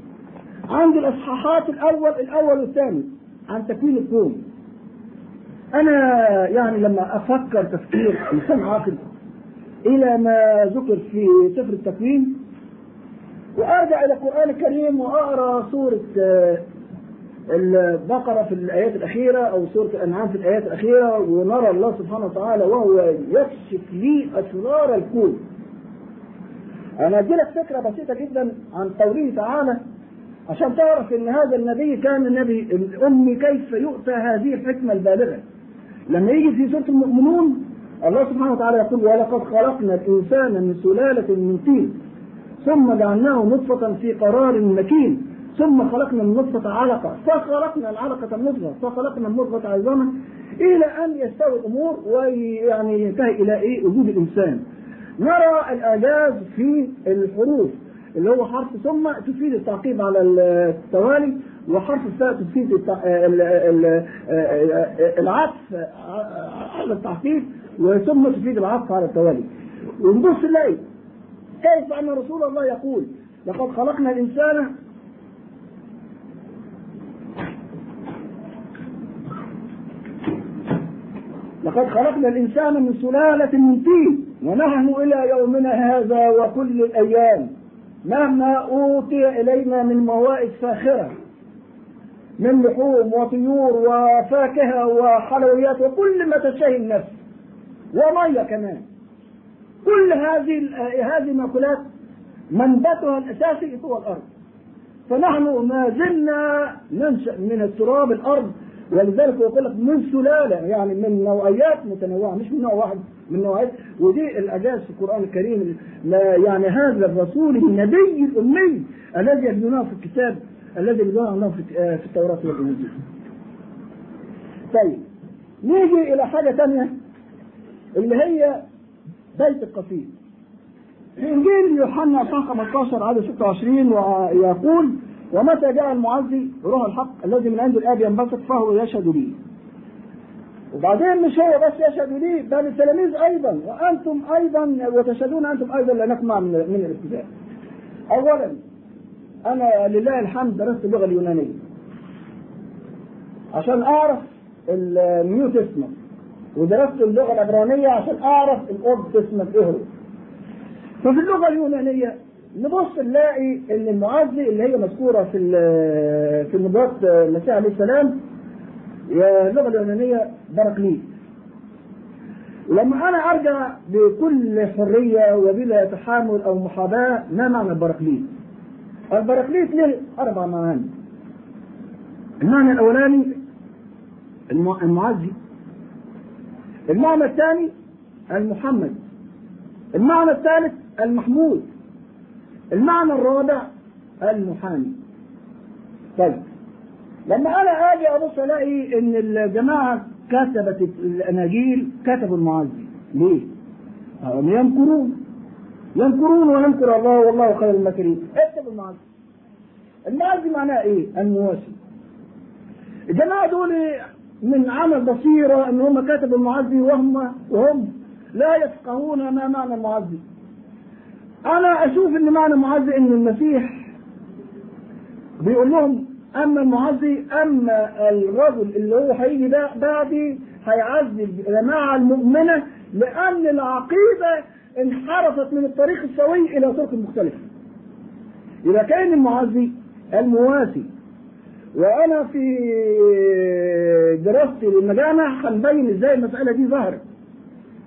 عندي الإصحاحات الأول الأول والثاني عن تكوين الكون أنا يعني لما أفكر تفكير انسان عاقل إلى ما ذكر في سفر التكوين وأرجع إلى القرآن الكريم وأقرأ سورة آه، البقرة في الآيات الأخيرة أو سورة الأنعام في الآيات الأخيرة ونرى الله سبحانه وتعالى وهو يكشف لي أسرار الكون. أنا ادي لك فكرة بسيطة جدا عن قوله تعالى عشان تعرف إن هذا النبي كان النبي الامي كيف يؤتى هذه الحكمة البالغة. لما يجي في سورة المؤمنون الله سبحانه وتعالى يقول ولقد خلقنا الإنسان من سلالة من طين ثم جعلناه نطفة في قرار مكين ثم خلقنا النطفة علقة فخلقنا العلقة مضغة فخلقنا المضغة عظاما إلى أن يستوي الأمور ويعني ينتهي إلى إيه؟ وجود الإنسان. نرى الإعجاز في الحروف. اللي هو حرف ثم تفيد التعقيب على التوالي وحرف الثاء تفيد العطف على التعقيب وثم تفيد العطف على التوالي. ونبص نلاقي كيف أن رسول الله يقول لقد خلقنا الإنسان لقد خلقنا الإنسان من سلالة من طين ونحن إلى يومنا هذا وكل الأيام. مهما أوتي إلينا من موائد فاخرة من لحوم وطيور وفاكهة وحلويات وكل ما تشتهي النفس ومية كمان. كل هذه هذه المأكولات منبتها الأساسي هو الأرض. فنحن ما زلنا ننشأ من التراب الأرض ولذلك يقول لك من سلالة يعني من نوعيات متنوعة مش من نوع واحد من نوعيات ودي الإعجاز في القرآن الكريم لا يعني هذا الرسول النبي الأمي الذي يجدونه في الكتاب الذي يجدونه في في التوراة والإنجيل. طيب نيجي إلى حاجة ثانية اللي هي بيت القصيد في انجيل يوحنا اصحاح 15 عدد 26 ويقول ومتى جاء المعزي؟ روح الحق الذي من عند الآب ينبسط فهو يشهد لي. وبعدين مش هو بس يشهد لي بل التلاميذ أيضا. وأنتم أيضا وتشهدون أنتم أيضا لانكم من من الابتداء. اولا أنا لله الحمد درست اللغة اليونانية. عشان أعرف ال New Testament ودرست اللغة العبرانية عشان أعرف ال Old Testament إيه هو. ففي اللغة اليونانية نبص نلاقي إن المعزي اللي هي مذكورة في في نبوات المسيح عليه السلام اللغة اليونانية باراكليت لما أنا أرجع بكل حرية وبلا تحامل أو محاباة ما معنى البراكليت؟ البراكليت له أربع معاني. المعنى الأولاني المعزي المعنى الثاني المحمد. المعنى الثالث المحمود. المعنى الرابع المحامي. طيب. لما أنا آجي أبص ألاقي إن الجماعة كتبت الأناجيل كتبوا المعزي. ليه؟ هم يمكرون. يمكرون ويمكر الله والله خير الماكرين. اكتبوا المعزي. المعزي معناه إيه؟ المواسي. الجماعة دول من عمل بصيرة إن هم كتبوا المعزي وهم وهم لا يفقهون ما معنى المعزي. أنا أشوف إن معنى معزي إن المسيح بيقول لهم أما المعزي أما الرجل اللي هو هيجي ده بعدي هيعذب الجماعة المؤمنة لأن العقيدة انحرفت من الطريق السوي إلى طرق مختلفة. يبقى كان المعزي المواسي وأنا في دراستي للمجامع هنبين إزاي المسألة دي ظهرت.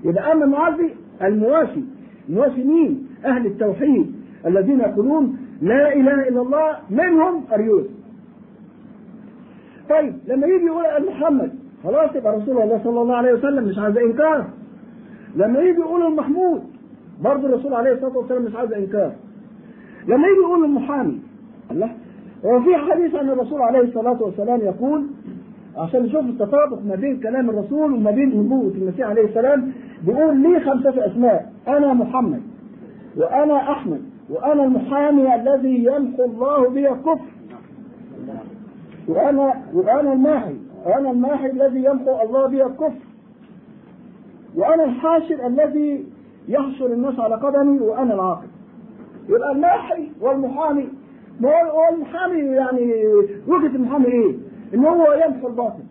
يبقى أما المعزي المواسي المواسي مين؟ أهل التوحيد الذين يقولون لا إله إلا الله منهم أريوس. طيب لما يجي يقول محمد خلاص يبقى رسول الله صلى الله عليه وسلم مش عايز إنكار. لما يجي يقول المحمود برضه الرسول عليه الصلاة والسلام مش عايز إنكار. لما يجي يقول المحامي الله هو في حديث عن الرسول عليه الصلاة والسلام يقول عشان نشوف التطابق ما بين كلام الرسول وما بين نبوة المسيح عليه السلام بيقول لي خمسة أسماء أنا محمد وأنا أحمد وأنا المحامي الذي يمحو الله بي الكفر. وأنا وأنا الماحي وأنا الماحي الذي يمحو الله بي الكفر. وأنا الحاشر الذي يحشر الناس على قدمي وأنا العاقل. يبقى الماحي والمحامي ما هو المحامي يعني وجهة المحامي إيه؟ إن هو يمحو الباطل.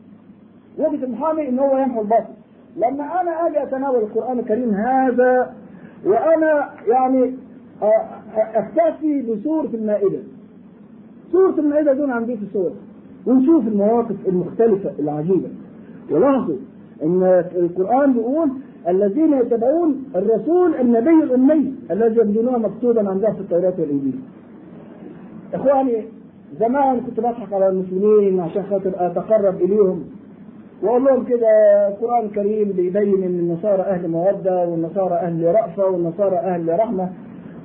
وجهة المحامي إن هو يمحو الباطل. لما أنا أجي أتناول القرآن الكريم هذا وأنا يعني اكتفي بسوره المائدة. سوره المائدة دون عن بيت السور ونشوف المواقف المختلفة العجيبة. ولاحظوا إن القرآن بيقول الذين يتبعون الرسول النبي الأمي الذي يجدونه مكتوبا عندهم في التوراة والإنجيل. إخواني زمان كنت بضحك على المسلمين عشان خاطر أتقرب إليهم. وأقول لهم كده القران الكريم بيبين إن النصارى أهل مودة والنصارى أهل رأفة والنصارى أهل رحمة.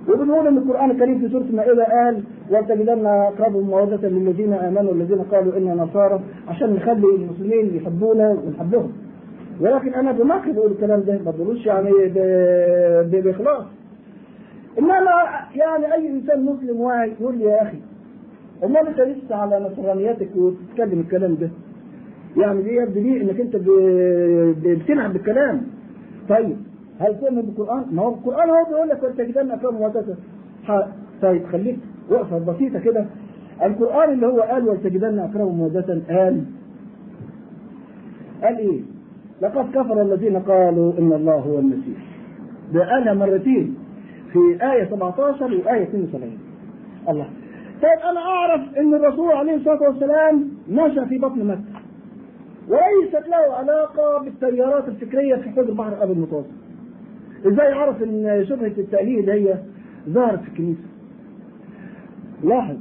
وبنقول إن القرآن الكريم في سورة المائده قال ولتجدن اقربهم مودة للذين آمنوا الذين قالوا أنا نصارى عشان نخلي المسلمين يحبونا ونحبهم. ولكن أنا بقول الكلام ده ما بقولوش يعني بإخلاص. إنما يعني أي إنسان مسلم واعي يقول لي يا أخي أمال أنت لسه على نصرانيتك وتتكلم الكلام ده؟ يعني دي يبدو لي إنك أنت بتلعب بالكلام. طيب هل تؤمن بالقرآن؟ ما هو القرآن هو بيقول لك جدنا افلام وتسع طيب خليك وقفة بسيطة كده. القرآن اللي هو قال ولتجدن اكرمهم مودة قال. قال إيه؟ لقد كفر الذين قالوا إن الله هو المسيح. ده قالها مرتين في آية 17 وآية 72 الله. طيب أنا أعرف إن الرسول عليه الصلاة والسلام نشا في بطن مكة. وليست له علاقة بالتيارات الفكرية في حوض البحر الأبيض المتوسط. إزاي عرف إن شبهة التأليل هي ظهرت في الكنيسة؟ لاحظ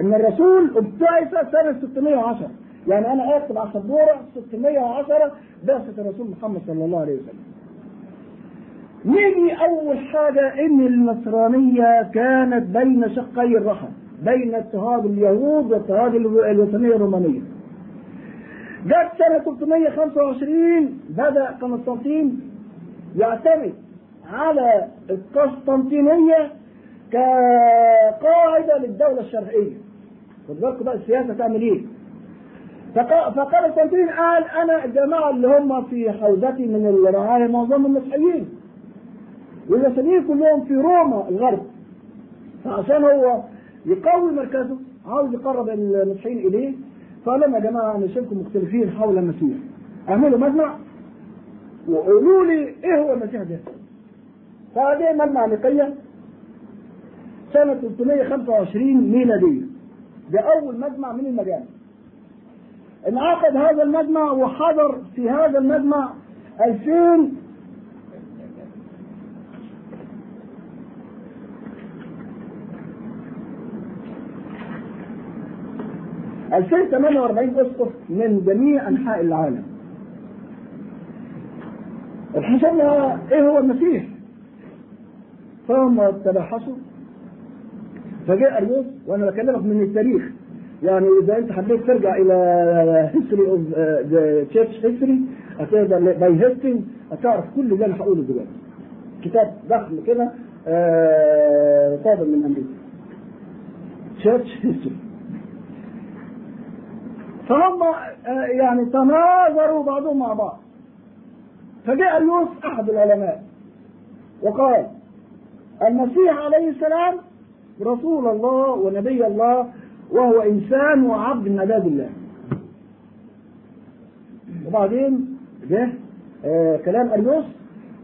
إن الرسول ابتعث سنة 610 يعني أنا اكتب على السبوره 610 بعثة الرسول محمد صلى الله عليه وسلم. نيجي أول حاجة إن النصرانيه كانت بين شقي الرحم بين اضطهاد اليهود واضطهاد الوثنية الرومانية. جت سنة 325 بدأ قسطنطين يعتمد على القسطنطينية كقاعدة للدولة الشرعية. خد بالكم بقى السياسة تعمل إيه؟ فقسطنطين قال أنا الجماعة اللي هم في حوزتي من الرعايه معظمهم مسيحيين. والمسيحيين كلهم في روما الغرب. فعشان هو يقوي مركزه عاوز يقرب المسيحيين إليه لهم يا جماعة أنا شايفكم مختلفين حول المسيح. أعملوا مجمع وقولوا لي إيه هو المسيح ده؟ فهذه مجمع نقية سنة 325 ميلادية. ده أول مجمع من المجامع. انعقد هذا المجمع وحضر في هذا المجمع 2000 2048 أسقف من جميع أنحاء العالم. حسبنا إيه هو المسيح؟ فهم تبحثوا فجاء أريوس وأنا بكلمك من التاريخ يعني إذا أنت حبيت ترجع إلى History of Church History هتقدر by Hastings هتعرف كل اللي أنا هقوله دلوقتي. كتاب ضخم كده صادر من أمريكا. تشيرش هيستوري. فهم يعني تناظروا بعضهم مع بعض. فجاء اليوس أحد العلماء وقال المسيح عليه السلام رسول الله ونبي الله وهو إنسان وعبد من عباد الله. وبعدين جه آه كلام أريوس.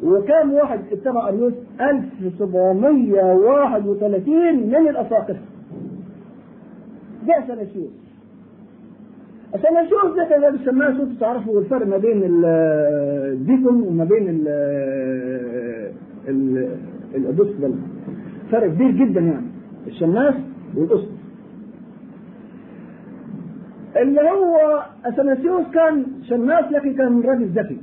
وكام واحد اتبع أريوس 1731 من الأساقفة ده أثناسيوس أثناسيوس ده كان بيسموها أنتوا تعرفوا الفرق ما بين الديكون وما بين ال ال الأدوسبل فرق كبير جدا يعني الشماس والأسد اللي هو اثناسيوس كان شماس لكن كان راجل ذكي.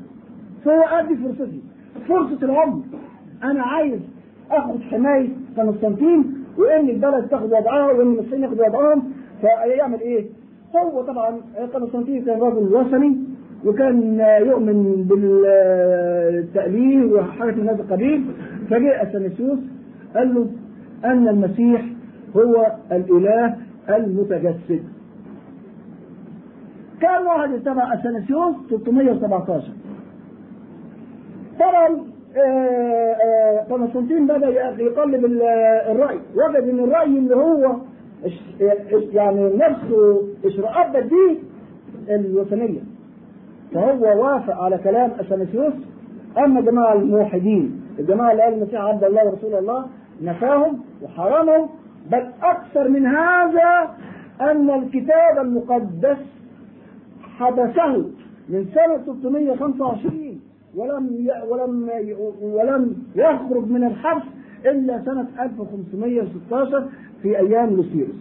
فهو أدي فرصتي. فرصة العمر. أنا عايز اخد حماية قسطنطين وإن البلد تاخد وضعها وإن المصريين ياخدوا وضعهم فيعمل إيه؟ هو طبعا قسطنطين كان رجل وثني وكان يؤمن بالتأليه وحاجة من هذا القبيل فجاء اثناسيوس قال له أن المسيح هو الإله المتجسد. كان واحد اتبع اثناسيوس 317 طبعا قسطنطين بدأ يقلب الرأي وجد إن الرأي اللي هو يعني نفسه اشراءات به الوثنيه فهو وافق على كلام اثناسيوس أما جماعة الموحدين الجماعه اللي قال المسيح عبد الله ورسول الله نفاهم وحرمهم. بل أكثر من هذا أن الكتاب المقدس حبسه من سنة 625 ولم ولم ولم يخرج من الحبس إلا سنة 1516 في أيام لوسيروس.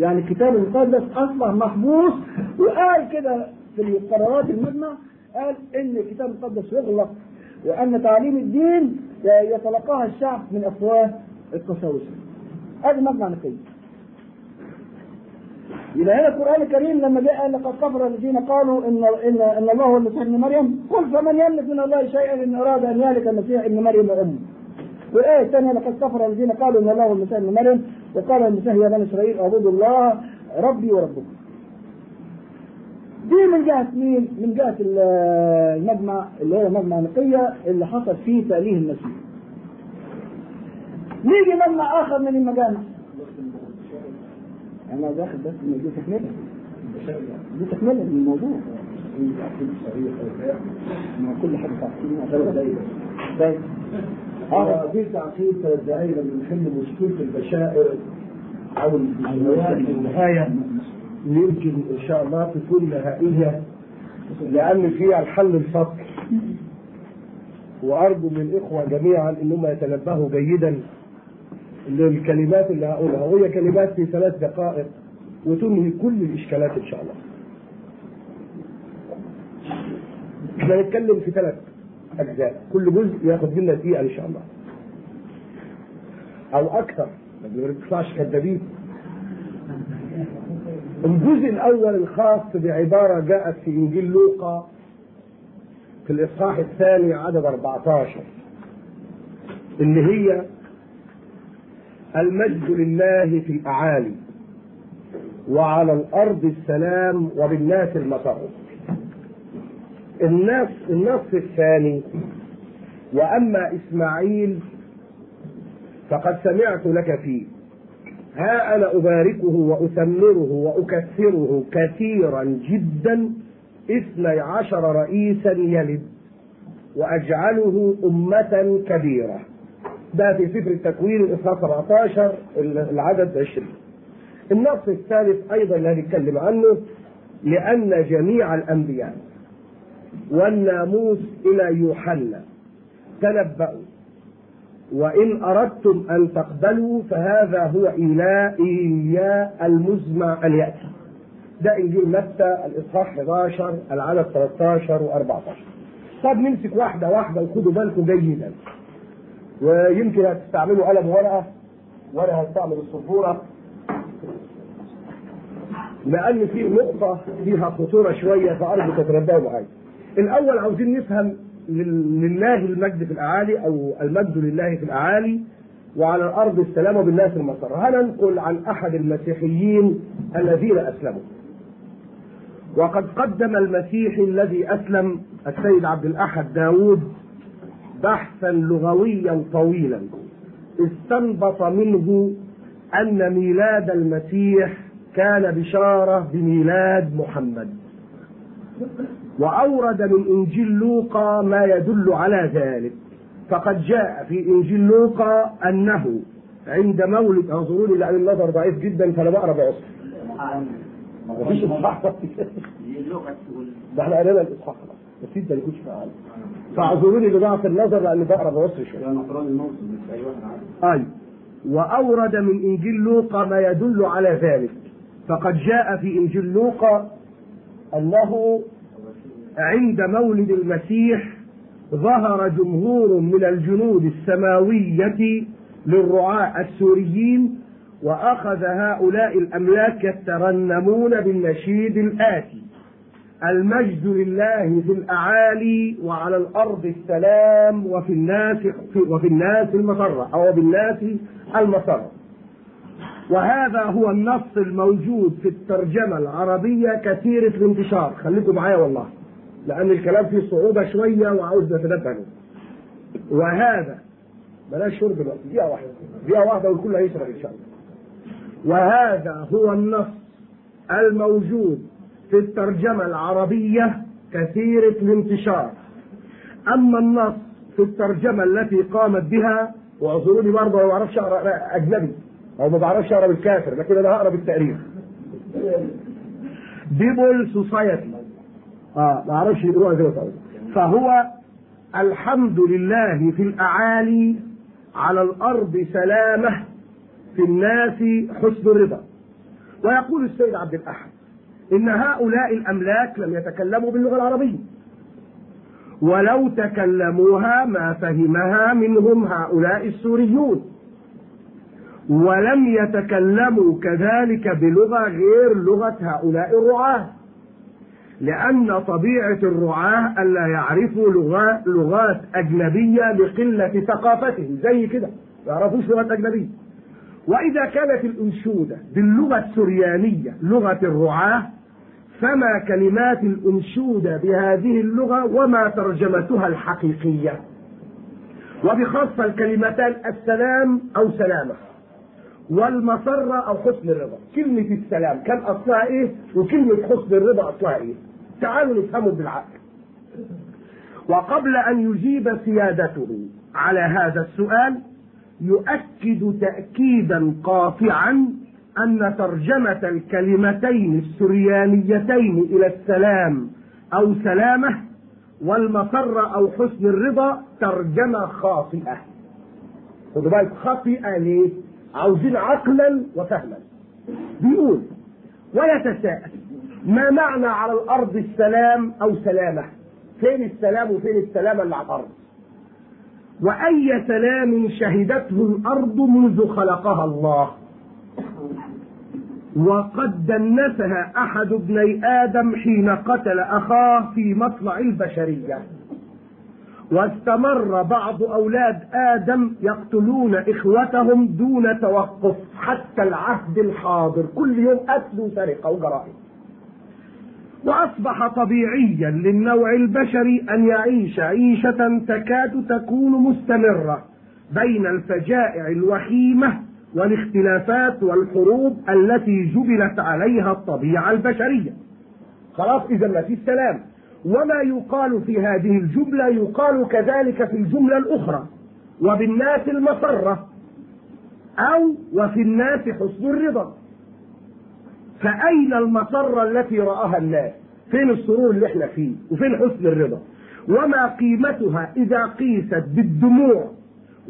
يعني الكتاب المقدس أصبح محبوس وقال كده في قرارات المجمع قال إن الكتاب المقدس يغلق وأن تعليم الدين يتلقاها الشعب من أفواه القساوسة. هذا مجمع نقي. يبقى هنا القرآن الكريم لما جاء قال لقد كفر الذين قالوا ان ان إن الله هو المسيح ابن مريم قل فمن يملك من الله شيئا إن أراد أن يهلك المسيح ابن مريم وامه. والآية الثانية لقد كفر الذين قالوا إن الله هو المسيح ابن مريم وقال المسيح يا بني إسرائيل أعبدوا الله ربي وربكم. دي من جهة مين؟ من جهة المجمع اللي هو مجمع نقية اللي حصل فيه تأليه المسيح. نيجي مجمع آخر من المجامع أنا داخل بس دي تكملة دي تكملة من الموضوع ما كل حاجة تعقيد طيب آه في تعقيد ثلاث دقائق لما نحل مشكلة البشائر أو النوايا في النهاية. يمكن إن شاء الله تكون نهائية لأن فيها الحل الفصل وأرجو من الاخوه جميعا انهم يتنبهوا جيدا للكلمات اللي هقولها. وهي كلمات في ثلاث دقائق وتنهي كل الإشكالات إن شاء الله. إحنا هنتكلم في ثلاث أجزاء كل جزء ياخد منا دقيقة إن شاء الله. أو أكثر ما بنطلعش كذابين. الجزء الأول الخاص بعبارة جاءت في إنجيل لوقا في الإصحاح الثاني عدد 14 اللي هي المجد لله في الأعالي وعلى الأرض السلام وبالناس المطر النص النص الثاني وأما إسماعيل فقد سمعت لك فيه. ها أنا أباركه وأثمره وأكثره كثيرا جدا اثني عشر رئيسا يلد وأجعله أمة كبيرة. ده في سفر التكوين الاصحاح 17 العدد 20 النص الثالث أيضا اللي هنتكلم عنه لأن جميع الأنبياء والناموس إلى يوحنا. تنبأوا. وإن أردتم أن تقبلوا فهذا هو اياه المزمع أن يأتي. ده إنجيل متى؟ الإصحاح 11 العدد 13 و14 طب نمسك واحدة واحدة وخدوا بالكم جيدا. ويمكن هتستعملوا قلم ورقة وأنا هستعمل السبوره لأن في نقطة فيها خطورة شوية فأرجو تتنبهوا معايا. الأول عاوزين نفهم لله المجد في الأعالي أو المجد لله في الأعالي وعلى الأرض السلام وبالناس المسر. هننقل عن أحد المسيحيين الذين أسلموا. وقد قدم المسيحي الذي أسلم السيد عبد الأحد داوود بحثا لغويا طويلا استنبط منه أن ميلاد المسيح كان بشارة بميلاد محمد وأورد من إنجيل لوقا ما يدل على ذلك. فقد جاء في إنجيل لوقا أنه عند مولد انظروني لأن النظر ضعيف جدا فأنا بقرا بعصر. مفيش إصحاح. ده إحنا قرينا الإصحاح. خلاص بس انت اللي كنتش معانا فاعذروني لضعف النظر لأني بقرأ بعصر شوية. أي وأورد من إنجيل لوقا ما يدل على ذلك. فقد جاء في إنجيل لوقا أنه عند مولد المسيح ظهر جمهور من الجنود السماوية للرعاة السوريين وأخذ هؤلاء الأملاك يترنمون بالنشيد الآتي. المجد لله في الأعالي وعلى الأرض السلام وفي الناس وفي الناس المسرة أو بالناس المسرة وهذا هو النص الموجود في الترجمة العربية كثيرة الانتشار. خليكم معايا والله. لأن الكلام فيه صعوبة شوية وعاوز نتنبه وهذا بلاش شرب دلوقتي دقيقة واحدة دقيقة واحدة والكل هيشرب إن شاء الله. وهذا هو النص الموجود في الترجمة العربية كثيرة الانتشار أما النص في الترجمة التي قامت بها واعذروني برضه ما بعرفش أقرأ أجنبي أو ما بعرفش أقرأ بالكافر لكن أنا هقرا بالتاريخ بيبول سوسايتي آه ما أعرفش زي ما فهو الحمد لله في الأعالي على الأرض سلامة في الناس حسن الرضا. ويقول السيد عبد الأحد إن هؤلاء الأملاك لم يتكلموا باللغة العربية. ولو تكلموها ما فهمها منهم هؤلاء السوريون. ولم يتكلموا كذلك بلغة غير لغة هؤلاء الرعاة. لأن طبيعة الرعاة ألا يعرفوا لغات, لغات أجنبية لقلة ثقافتهم زي كده ما يعرفوش لغات أجنبية. وإذا كانت الأنشودة باللغة السريانية لغة الرعاة فما كلمات الأنشودة بهذه اللغة وما ترجمتها الحقيقية. وبخاصة الكلمتان السلام أو سلامة. والمسرة أو حسن الرضا. كلمة السلام كان أصلها إيه؟ وكلمة حسن الرضا أصلها إيه؟ تعالوا نفهمه بالعقل. وقبل أن يجيب سيادته على هذا السؤال يؤكد تأكيدا قاطعا أن ترجمة الكلمتين السريانيتين إلى السلام أو سلامة والمسرة أو حسن الرضا ترجمة خاطئة. خدوا بالك خاطئة ليه؟ عاوزين عقلا وفهما. بيقول ويتساءل ما معنى على الأرض السلام أو سلامة؟ فين السلام وفين السلامة اللي على الأرض؟ وأي سلام شهدته الأرض منذ خلقها الله. وقد دنسها أحد ابني آدم حين قتل أخاه في مطلع البشرية. واستمر بعض أولاد آدم يقتلون إخوتهم دون توقف حتى العهد الحاضر. كل يوم قتل وسرقة وجرائم. وأصبح طبيعيا للنوع البشري أن يعيش عيشة تكاد تكون مستمرة بين الفجائع الوخيمة والاختلافات والحروب التي جبلت عليها الطبيعة البشرية. خلاص إذا ما في السلام. وما يقال في هذه الجملة؟ يقال كذلك في الجملة الأخرى. وبالناس المسرة أو وفي الناس حسن الرضا. فأين المسرة التي رآها الناس؟ فين السرور اللي إحنا فيه؟ وفين حسن الرضا؟ وما قيمتها إذا قيست بالدموع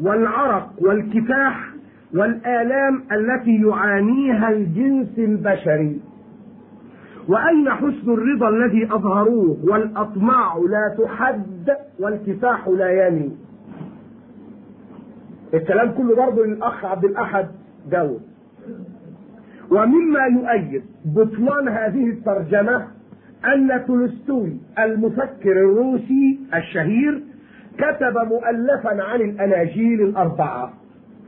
والعرق والكفاح والآلام التي يعانيها الجنس البشري؟ وأين حسن الرضا الذي أظهروه والأطماع لا تحد والكفاح لا يني الكلام كله برضه للأخ عبد الأحد داود. ومما يؤيد بطلان هذه الترجمة أن تولستوي المفكر الروسي الشهير كتب مؤلفا عن الأناجيل الأربعة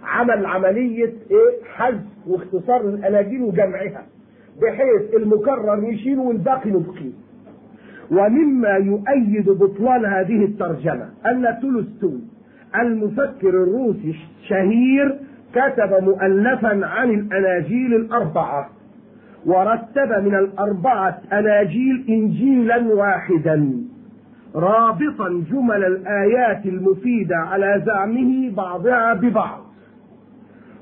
عمل عملية إيه؟ حذف واختصار الأناجيل وجمعها بحيث المكرر يشيل والباقي نبقيه ومما يؤيد بطلان هذه الترجمة أن تولستوي المفكر الروسي الشهير كتب مؤلفا عن الأناجيل الأربعة ورتب من الأربعة أناجيل إنجيلا واحدا. رابطا جمل الآيات المفيدة على زعمه بعضها ببعض.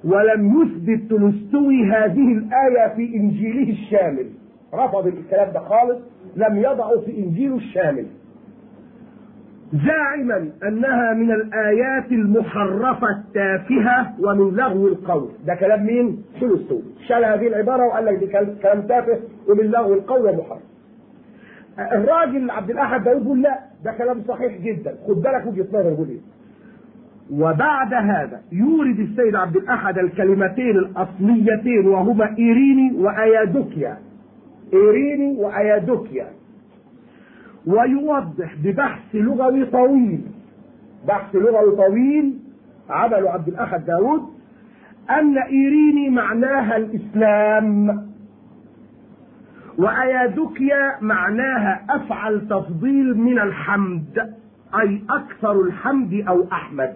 ولم يثبت تولستوي هذه الآية في إنجيله الشامل. رفض الكلام ده خالص لم يضعه في إنجيله الشامل. زاعما أنها من الآيات المحرفة التافهة ومن لغو القول. ده كلام مين؟ تولستوي شال هذه العبارة وقال لك دي كلام تافه ومن لغو القول ومحرف الراجل عبد الأحد ده يقول لا ده كلام صحيح جدا. خد بالك وجهة نظر يقول إيه. وبعد هذا يورد السيد عبد الأحد الكلمتين الأصليتين وهما إيريني وأيادوكيا. إيريني وأيادوكيا. ويوضح ببحث لغوي طويل. بحث لغوي طويل عمله عبد الأحد داود أن إيريني معناها الإسلام. وأيادوكيا معناها أفعل تفضيل من الحمد أي أكثر الحمد أو أحمد.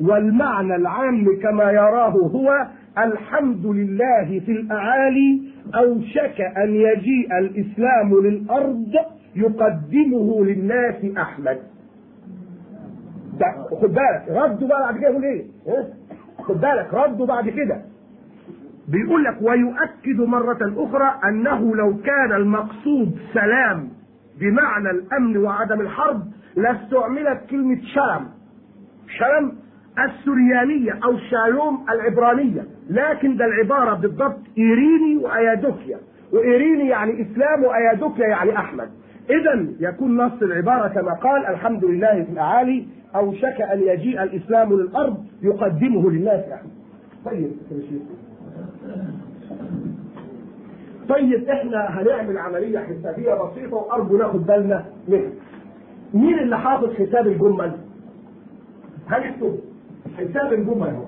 والمعنى العام كما يراه هو الحمد لله في الأعالي أوشك أن يجيء الإسلام للأرض. يقدمه للناس أحمد. خد بالك ردوا بقى بعد كده يقول إيه؟ خد بالك ردوا بعد كده. بيقول لك ويؤكد مرة أخرى أنه لو كان المقصود سلام بمعنى الأمن وعدم الحرب لاستعملت كلمة شلم. شلم السريانية أو شالوم العبرانية. لكن ده العبارة بالضبط إيريني وأيادوكيا. وإيريني يعني إسلام وأيادوكيا يعني أحمد. إذا يكون نص العبارة كما قال الحمد لله في الأعالي أوشك أن يجيء الإسلام للأرض يقدمه للناس أحمد طيب طيب إحنا هنعمل عملية حسابية بسيطة وأرجو ناخد بالنا منها. مين اللي حافظ حساب الجمل؟ هنكتب حساب الجمل اهو.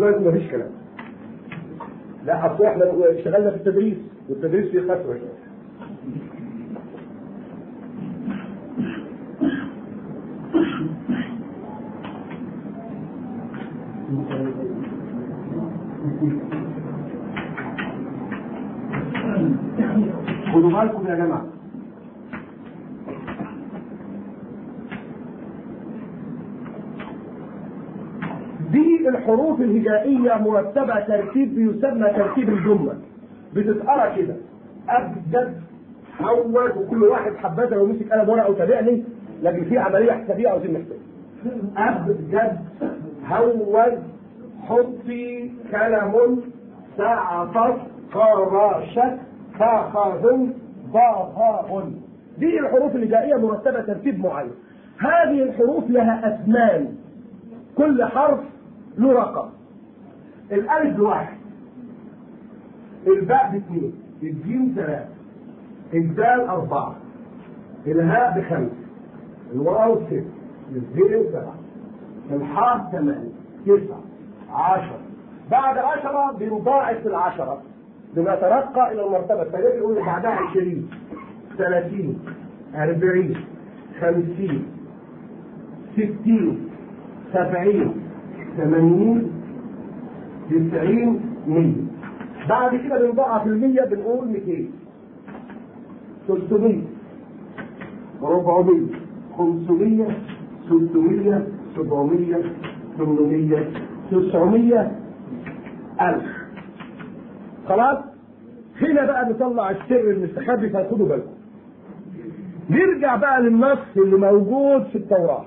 بالكم مفيش كلام. لا أصل إحنا اشتغلنا في التدريس والتدريس فيه شوية. خدوا بالكم يا جماعة دي الحروف الهجائية مرتبة ترتيب يسمى ترتيب الجمل بتتقرا كده. أبجد حول وكل واحد حبذا لو مسك قلم ورقة وتابعني لكن في عملية حسابية عاوزين نحسبها أبجد هوز حطي كلم سعطت قراشت فخذ ضاهاء دي الحروف الهجائية مرتبة ترتيب معين. هذه الحروف لها أثمان كل حرف له رقم. الألف بواحد الباء باثنين. الجيم ثلاثة. الدال أربعة. الهاء بخمسة. الواو ستة الزين سبعة. الحاء ثمانية. تسعة. عشرة. بعد عشرة بنضاعف العشرة. بنترقى إلى المرتبة الثانية بيقول بعدها عشرين. ثلاثين. أربعين. خمسين. ستين. سبعين. ثمانين تسعين مية بعد كده بنضاعف المية بنقول 200 300 400 500 600 700 800 900 1000 خلاص؟ هنا بقى نطلع السر المستخبي فخدوا بالكم. نرجع بقى للنص اللي موجود في التوراة.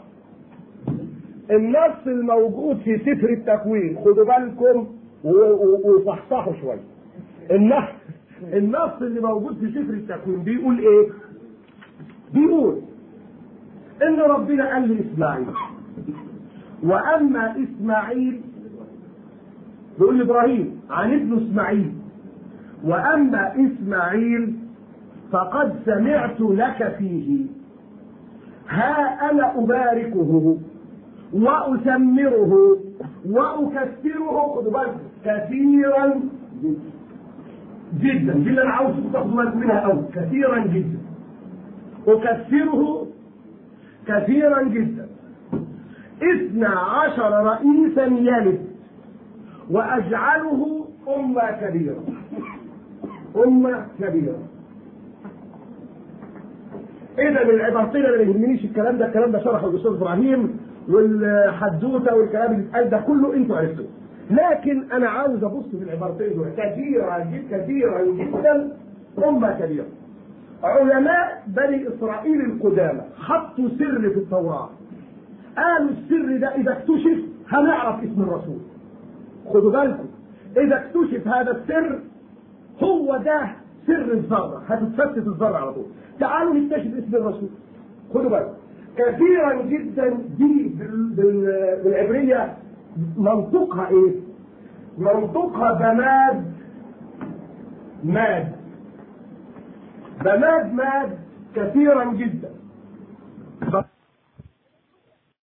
النص الموجود في سفر التكوين خدوا بالكم وصحصحوا شوية النص النص اللي موجود في سفر التكوين بيقول إيه؟ بيقول إن ربنا قال لاسماعيل وأما إسماعيل بيقول لابراهيم عن ابن إسماعيل. وأما إسماعيل فقد سمعت لك فيه. ها أنا أباركه. وأثمره وأكثره خدوا بالكم كثيرا جدا. دي اللي أنا عاوز تاخدوا منها. أوي كثيرا جدا. أكثره كثيرا جدا. اثنى عشر رئيسا يلد. وأجعله أمة كبيرة. أمة كبيرة. اذا العبارتين أنا ما يهمنيش الكلام ده الكلام ده شرحه الأستاذ إبراهيم. والحدوته والكلام اللي اتقال ده كله أنتوا عرفتوه. لكن أنا عاوز أبص في العبارتين دول. كثيرة كثيرة جدا أمة كبيرة. علماء بني إسرائيل القدامى حطوا سر في التوراة. قالوا السر ده إذا اكتشف هنعرف اسم الرسول. خدوا بالكم إذا اكتشف هذا السر هو ده سر الذرة. هتتفتت الذرة على طول. تعالوا نكتشف اسم الرسول. خدوا بالكم. كثيرا جدا دي بال- بال- بالعبرية منطقها إيه؟ منطقها بماد ماد بماد ماد كثيرا جدا